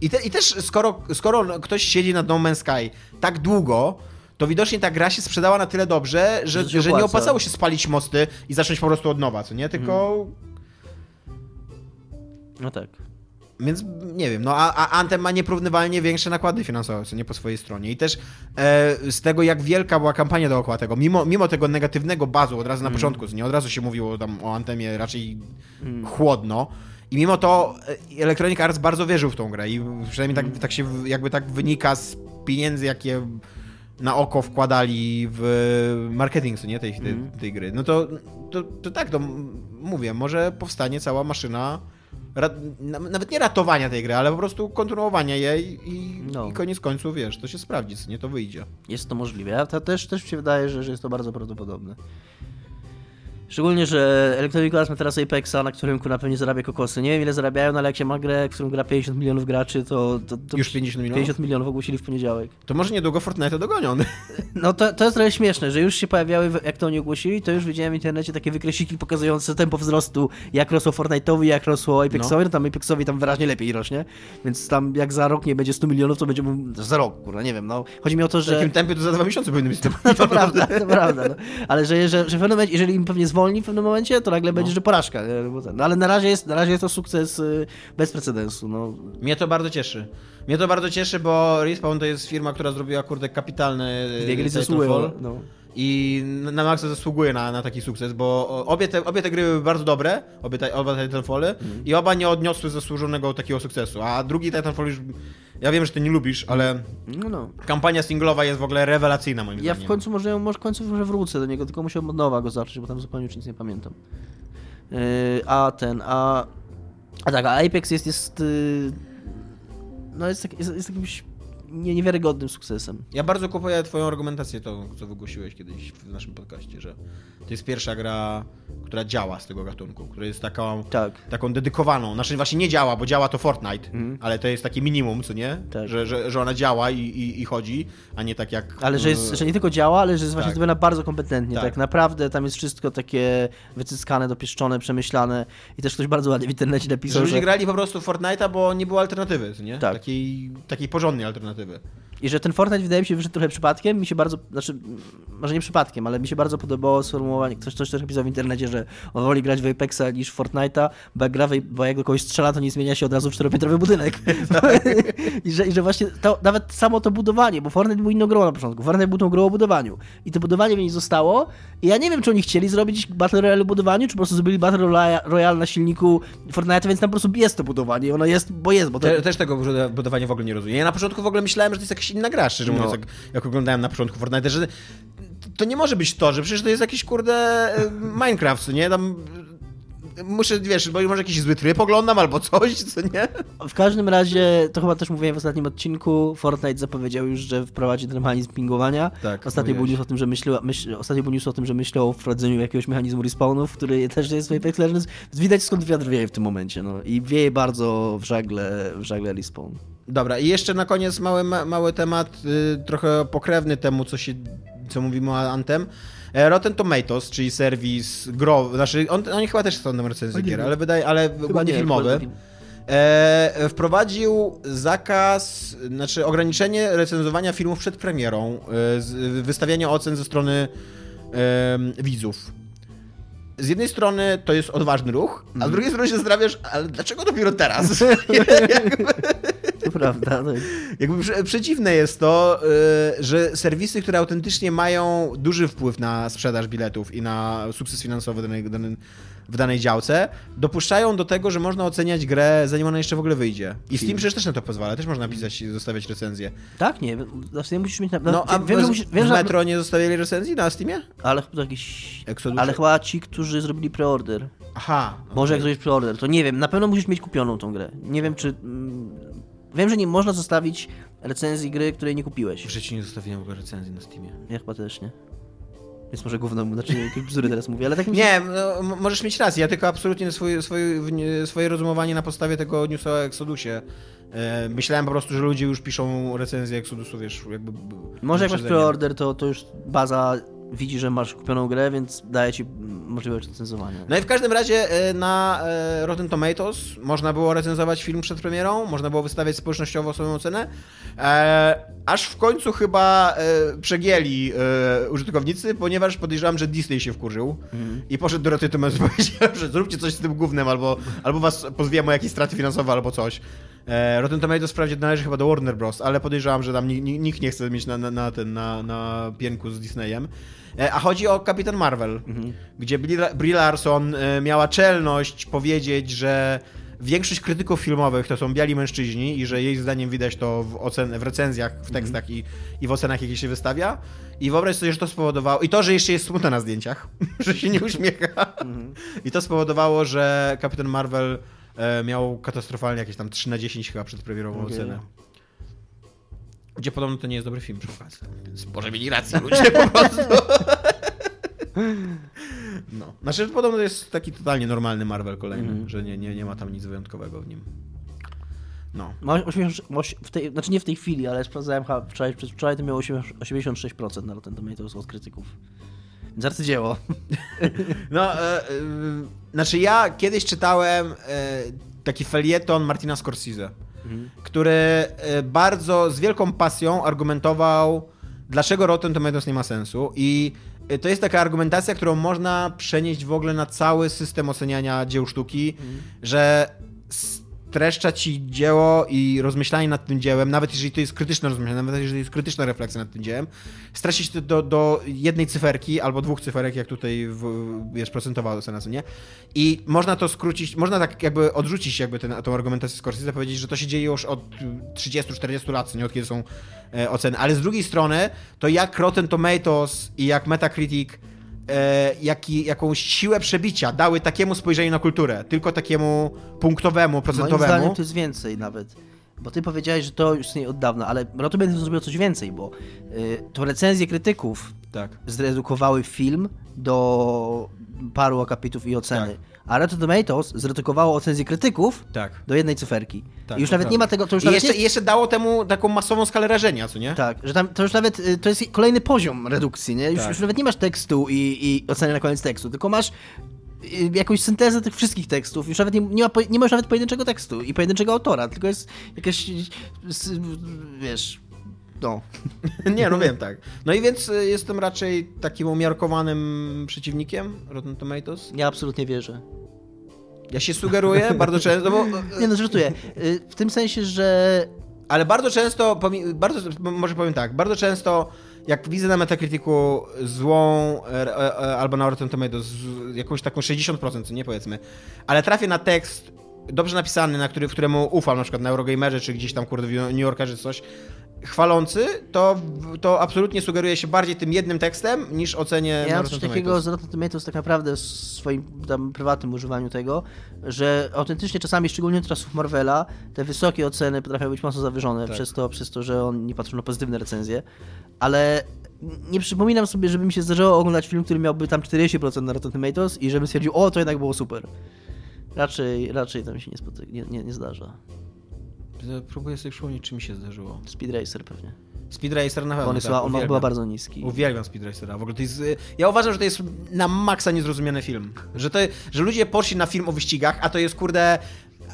I, te, I też skoro, skoro ktoś siedzi nad No Man's Sky tak długo, to widocznie ta gra się sprzedała na tyle dobrze, że, że nie opłacało się spalić mosty i zacząć po prostu od nowa, co nie? Tylko hmm. No tak. Więc nie wiem, no a, a Anthem ma nieporównywalnie większe nakłady finansowe, co nie po swojej stronie. I też e, z tego, jak wielka była kampania dookoła tego, mimo, mimo tego negatywnego bazu od razu na mm. początku, nie od razu się mówiło tam o Anthemie raczej mm. chłodno. I mimo to e, Electronic Arts bardzo wierzył w tą grę i przynajmniej tak, tak się jakby tak wynika z pieniędzy, jakie na oko wkładali w marketing, nie, tej, tej, mm. tej gry. No to, to, to tak, to mówię, może powstanie cała maszyna nawet nie ratowania tej gry, ale po prostu kontynuowania jej i, no. i koniec końców, wiesz, to się sprawdzi, nie to wyjdzie. Jest to możliwe. To też, też mi się wydaje, że, że jest to bardzo prawdopodobne. Szczególnie, że Electronic Arts ma teraz Apexa, na którym na pewnie zarabia kokosy. Nie wiem ile zarabiają, no ale jak się ma grę, w którą gra 50 milionów graczy, to... to, to Już 50 milionów? 50 milionów ogłosili w poniedziałek. To może niedługo Fortnite dogonią. No to, to jest trochę śmieszne, że już się pojawiały, jak to oni ogłosili, to już widziałem w internecie takie wykresiki pokazujące tempo wzrostu, jak rosło Fortnite'owi, jak rosło Apexowi, no. tam Apexowi tam wyraźnie lepiej rośnie, więc tam jak za rok nie będzie 100 milionów, to będzie za rok, kurwa, nie wiem, no. Chodzi mi o to, że... W takim tempie to za dwa miesiące powinny być. No, to prawda, to prawda, no. Ale że, że, że w pewnym momencie, jeżeli im pewnie zwolni w pewnym momencie, to nagle no. będzie, że porażka. No ale na razie, jest, na razie jest to sukces y, bez precedensu. No. Mnie to bardzo cieszy. Mnie to bardzo cieszy, bo Respawn to jest firma, która zrobiła kurde kapitalny Titanfall. No. I na maksa zasługuje na, na taki sukces, bo obie te, obie te gry były bardzo dobre, obie, te, oba Titanfally, mm. i oba nie odniosły zasłużonego takiego sukcesu. A drugi Titanfall już. Ja wiem, że ty nie lubisz, ale no, no. kampania singlowa jest w ogóle rewelacyjna moim ja zdaniem. Ja w końcu może, może w końcu może wrócę do niego, tylko musiałbym od nowa go zacząć, bo tam zupełnie już nic nie pamiętam. Yy, a ten, a. A tak, a Apex jest. jest yy, no jest, tak, jest, jest jakimś nie, niewiarygodnym sukcesem. Ja bardzo kupuję twoją argumentację, to co wygłosiłeś kiedyś w naszym podcaście, że to jest pierwsza gra, która działa z tego gatunku, która jest taką, tak. taką dedykowaną. Znaczy właśnie nie działa, bo działa to Fortnite, mm. ale to jest takie minimum, co nie? Tak. Że, że, że ona działa i, i, i, chodzi, a nie tak jak... Ale że, jest, że nie tylko działa, ale że jest tak. właśnie zrobiona bardzo kompetentnie. Tak. tak naprawdę tam jest wszystko takie wycyskane, dopieszczone, przemyślane i też ktoś bardzo ładnie w internecie napisał, że... ludzie grali po prostu Fortnite'a, bo nie było alternatywy, co nie? Tak. Takiej, takiej porządnej alternatywy. of it. I że ten Fortnite wydaje mi się wyszedł trochę przypadkiem, mi się bardzo, znaczy, może nie przypadkiem, ale mi się bardzo podobało sformułowanie, ktoś coś też napisał w internecie, że on woli grać w Apexa niż w Fortnite'a, bo jak gra, w, bo jak do kogoś strzela, to nie zmienia się od razu w czteropiętrowy budynek. I, że, I że właśnie to, nawet samo to budowanie, bo Fortnite był inną grą na początku, Fortnite był tą grą o budowaniu i to budowanie w niej zostało i ja nie wiem, czy oni chcieli zrobić Battle Royale o budowaniu, czy po prostu zrobili Battle Royale na silniku Fortnite, więc tam po prostu jest to budowanie, ono jest, bo jest. Bo to... Te, też tego budowania w ogóle nie rozumiem. Ja na początku w ogóle myślałem, że to jest jakaś inna gra, szczerze mówiąc, no. jak, jak oglądałem na początku Fortnite, że to nie może być to, że przecież to jest jakiś kurde e, Minecraft, co nie? Tam muszę, wiesz, bo może jakiś zły tryb oglądam albo coś, co nie? W każdym razie, to chyba też mówiłem w ostatnim odcinku, Fortnite zapowiedział już, że wprowadzi ten mechanizm pingowania. Tak, ostatnio był news o tym, że myślał, myśl, ostatnio był news o tym, że myślał o wprowadzeniu jakiegoś mechanizmu respawnów, który też jest w Apex Legends. Widać skąd wiatr wieje w tym momencie, no. I wieje bardzo w żagle, w żagle respawn. Dobra, i jeszcze na koniec mały, mały temat, y, trochę pokrewny temu, co się co mówimy o Anthem. E, Rotten Tomatoes, czyli serwis gro, znaczy on, oni chyba też są recenzji gier, ale wydaje, ale głównie filmowy. E, wprowadził zakaz, znaczy ograniczenie recenzowania filmów przed premierą, e, wystawiania ocen ze strony e, widzów. Z jednej strony to jest odważny ruch, a z Mhm. drugiej strony się zastanawiasz, ale dlaczego dopiero teraz? To prawda. Tak. Jakby prze- przeciwne jest to, y, że serwisy, które autentycznie mają duży wpływ na sprzedaż biletów i na sukces finansowy danej, danej, w danej działce, dopuszczają do tego, że można oceniać grę, zanim ona jeszcze w ogóle wyjdzie. I Steam przecież też na to pozwala, też można pisać i zostawiać recenzje. tak, nie. Znaczy, musisz mieć na. No, a wiem, że musisz, wiem, w Metro nie zostawiali recenzji na Steamie? Ale chyba jakiś. Ale chyba ci, którzy zrobili preorder. Aha. Może jak okej. zrobisz preorder, to nie wiem. Na pewno musisz mieć kupioną tą grę. Nie wiem, czy. mm, Wiem, że nie można zostawić recenzji gry, której nie kupiłeś. W życiu nie zostawiłem w ogóle recenzji na Steamie. Ja chyba też nie. Więc może gówno, znaczy jakieś bzdury teraz mówię, ale tak mi się... Nie, no, możesz mieć rację, ja tylko absolutnie w- nie- swoje rozumowanie na podstawie tego newsa o Exodusie. E, myślałem po prostu, że ludzie już piszą recenzje Exodusu, wiesz, jakby... Może jak masz preorder, to, to już baza widzi, że masz kupioną grę, więc daje ci możliwość recenzowania. No i w każdym razie e, na e, Rotten Tomatoes można było recenzować film przed premierą, można było wystawiać społecznościowo swoją ocenę, e, aż w końcu chyba przegięli użytkownicy, ponieważ podejrzewam, że Disney się wkurzył i poszedł do Rotten Tomatoes i powiedział, że zróbcie coś z tym gównem, albo, albo was pozwiemy o jakieś straty finansowe, albo coś. Rotten Tomatoes wprawdzie należy chyba do Warner Bros., ale podejrzewam, że tam ni- ni- nikt nie chce mieć na, na, na, ten, na, na pienku z Disneyem. E, A chodzi o Kapitan Marvel, gdzie Brie Larson e, miała czelność powiedzieć, że większość krytyków filmowych to są biali mężczyźni i że jej zdaniem widać to w, ocen- w recenzjach, w tekstach i, i w ocenach, jakie się wystawia. I wyobraź sobie, że to spowodowało... I to, że jeszcze jest smutna na zdjęciach, że się nie uśmiecha. I to spowodowało, że Kapitan Marvel e, miał katastrofalnie jakieś tam 3 na 10 chyba przedpremierową Okej. ocenę. Gdzie podobno to nie jest dobry film przy okazji. Więc może mieli rację ludzie po prostu. No. Znaczy podobno to jest taki totalnie normalny Marvel kolejny, Mhm. że nie, nie, nie ma tam nic wyjątkowego w nim. No. Ma 80, ma osi- w tej, znaczy nie w tej chwili, ale sprawdzałem wczoraj, przez wczoraj to miało 80 86% na Rotten Tomatoes od krytyków. Więc arcydzieło. No, e, e, znaczy ja kiedyś czytałem e, taki felieton Martina Scorsese, który e, bardzo z wielką pasją argumentował, dlaczego Rotten Tomatoes nie ma sensu. I e, to jest taka argumentacja, którą można przenieść w ogóle na cały system oceniania dzieł sztuki, że streszcza ci dzieło i rozmyślanie nad tym dziełem, nawet jeżeli to jest krytyczne rozmyślanie, nawet jeżeli jest krytyczna refleksja nad tym dziełem, straci się to do, do jednej cyferki albo dwóch cyferek, jak tutaj w, jest procentowa ocena, nie? I można to skrócić, można tak jakby odrzucić jakby ten, tą argumentację Scorsese, powiedzieć, że to się dzieje już od 30-40 lat, nie od kiedy są e, oceny, ale z drugiej strony to jak Rotten Tomatoes i jak Metacritic e, jaki, jakąś siłę przebicia dały takiemu spojrzeniu na kulturę, tylko takiemu punktowemu, Moim procentowemu. zdaniem to jest więcej nawet. Bo ty powiedziałeś, że to już istnieje od dawna, ale Rotten Tomatoes zrobiło coś więcej, bo y, to recenzje krytyków Tak. zredukowały film do paru akapitów i oceny. Tak. A Rotten Tomatoes zredukowało ocenzję krytyków Tak. do jednej cyferki. Tak, I już nawet nie prawda. ma tego, to już I jeszcze, nie jeszcze dało temu taką masową skalę rażenia, co nie? Tak, że tam to już nawet y, to jest kolejny poziom redukcji, nie? Już, Tak. już nawet nie masz tekstu i, i oceny na koniec tekstu, tylko masz y, jakąś syntezę tych wszystkich tekstów. Już nawet nie, nie, ma, nie masz nawet pojedynczego tekstu i pojedynczego autora, tylko jest jakaś, s- wiesz, no. Nie, no wiem, tak. No i więc y, jestem raczej takim umiarkowanym przeciwnikiem Rotten Tomatoes. Ja absolutnie wierzę. Ja się sugeruję bardzo często, bo... Nie no, żartuję. Y, W tym sensie, że Ale bardzo często, bardzo, może powiem tak, bardzo często jak widzę na Metacriticu złą e, e, e, albo na Rotten Tomatoes jakąś taką 60%, co nie powiedzmy, ale trafię na tekst dobrze napisany, na który, któremu ufam, na przykład na Eurogamerze, czy gdzieś tam, kurde, w New Yorkerze coś, chwalący, to, to absolutnie sugeruje się bardziej tym jednym tekstem, niż ocenie ja mam coś takiego z Rotten Tomatoes tak naprawdę w swoim tam prywatnym używaniu tego, że autentycznie czasami, szczególnie od czasów Marvela, te wysokie oceny potrafią być mocno zawyżone Tak. przez, to, przez to, że on nie patrzył na pozytywne recenzje, ale nie przypominam sobie, żeby mi się zdarzyło oglądać film, który miałby tam 40% na Rotten Tomatoes i żebym stwierdził, o, to jednak było super. Raczej, raczej to mi się nie, nie, nie, nie zdarza. Próbuję sobie przypomnieć, czy mi się zdarzyło. Speed Racer pewnie. Speed Racer na pewno. On, tak, on chyba bardzo niski. Uwielbiam Speed Racera. W ogóle to jest. y, Ja uważam, że to jest na maksa niezrozumiany film. Że, to, że ludzie poszli na film o wyścigach, a to jest kurde.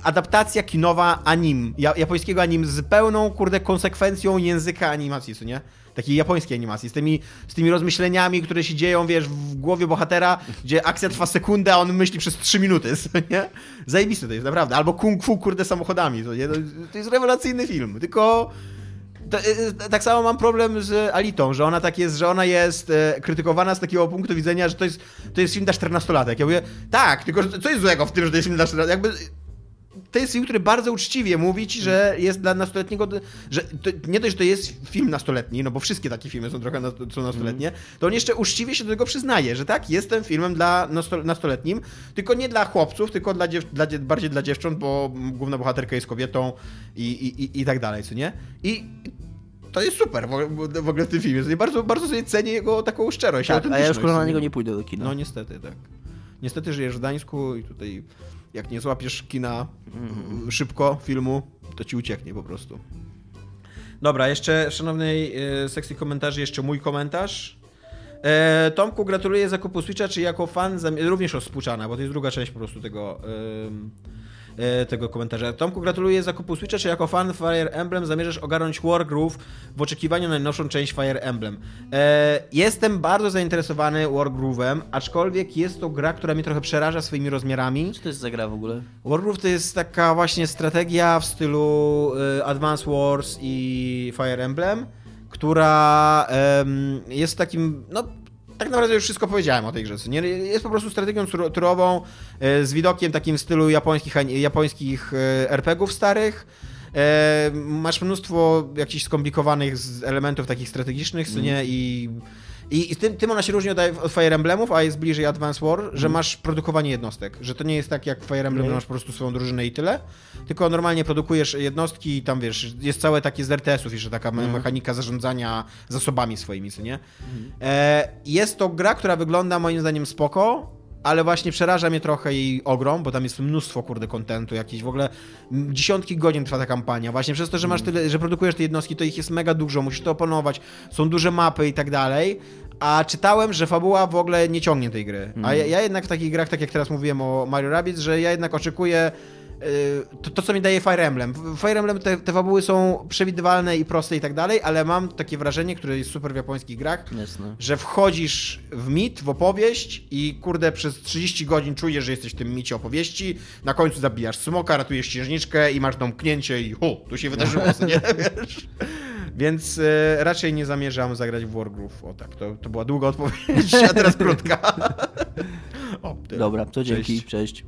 Adaptacja kinowa anim, ja, japońskiego anim z pełną, kurde, konsekwencją języka animacji, co nie? Takiej japońskiej animacji, z tymi, z tymi rozmyśleniami, które się dzieją, wiesz, w głowie bohatera, gdzie akcja trwa sekundę, a on myśli przez 3 minuty, nie? Zajebiste to jest, naprawdę. Albo kung fu, kurde, samochodami, co nie? To, to jest rewelacyjny film, tylko... To, y, y, tak samo mam problem z Alitą, że ona tak jest, że ona jest e, krytykowana z takiego punktu widzenia, że to jest, to jest film dla 14-latek. Ja mówię, tak, tylko co jest złego w tym, że to jest film dla 14-latek? Jakby to jest film, który bardzo uczciwie mówi ci, że jest dla nastoletniego, że to, nie dość, że to jest film nastoletni, no bo wszystkie takie filmy są trochę na, są nastoletnie, to on jeszcze uczciwie się do tego przyznaje, że tak, jestem filmem dla nasto, nastoletnim, tylko nie dla chłopców, tylko dla, dziew, dla dzie- bardziej dla dziewcząt, bo główna bohaterka jest kobietą i, i, i, i tak dalej, co nie? I to jest super w, ogóle w tym filmie. Bardzo, bardzo sobie cenię jego taką szczerość. Tak, a ja już kurwa na niego nie pójdę do kina. No niestety, tak. Niestety żyjesz w Gdańsku i tutaj jak nie złapiesz kina Mhm. szybko filmu, to ci ucieknie po prostu. Dobra, jeszcze szanownej e, sekcji komentarzy jeszcze mój komentarz. E, Tomku, gratuluję zakupu Switcha, czy jako fan, również rozpuczana, bo to jest druga część po prostu tego, tego komentarza. Tomku, gratuluję zakupu Switcha, czy jako fan Fire Emblem zamierzasz ogarnąć Wargroove w oczekiwaniu na najnowszą część Fire Emblem? E, Jestem bardzo zainteresowany Wargroove'em, aczkolwiek jest to gra, która mnie trochę przeraża swoimi rozmiarami. Co to jest za gra w ogóle? Wargroove to jest taka właśnie strategia w stylu y, Advance Wars i Fire Emblem, która jest takim, no tak naprawdę już wszystko powiedziałem o tej grze. Nie? Jest po prostu strategią tur- turową y, z widokiem takim w stylu japońskich, japońskich y, RPGów starych. E, masz mnóstwo jakichś skomplikowanych elementów takich strategicznych, co nie? I, i, i tym, tym ona się różni od, od Fire Emblemów, a jest bliżej Advance War, że masz produkowanie jednostek. Że to nie jest tak jak w Fire Emblem, Mhm. że masz po prostu swoją drużynę i tyle, tylko normalnie produkujesz jednostki i tam wiesz, jest całe takie z RTS-ów jeszcze taka me- mechanika zarządzania zasobami swoimi, co nie? E, jest to gra, która wygląda moim zdaniem spoko, ale właśnie przeraża mnie trochę jej ogrom, bo tam jest mnóstwo kurde kontentu jakieś, w ogóle dziesiątki godzin trwa ta kampania, właśnie przez to, że masz tyle, że produkujesz te jednostki, to ich jest mega dużo, musisz to opanować, są duże mapy i tak dalej, a czytałem, że fabuła w ogóle nie ciągnie tej gry, a ja, ja jednak w takich grach, tak jak teraz mówiłem o Mario Rabbids, że ja jednak oczekuję to, to, co mi daje Fire Emblem. W Fire Emblem te, te fabuły są przewidywalne i proste i tak dalej, ale mam takie wrażenie, które jest super w japońskich grach, Jasne. że wchodzisz w mit, w opowieść i kurde przez 30 godzin czujesz, że jesteś w tym micie opowieści, na końcu zabijasz smoka, ratujesz księżniczkę i masz domknięcie i hu, tu się wydarzyło, co nie wiesz? Więc e, raczej nie zamierzam zagrać w Wargroove. O tak, to, to była długa odpowiedź, a teraz krótka. o. Dobra, to dzięki, Cześć. cześć.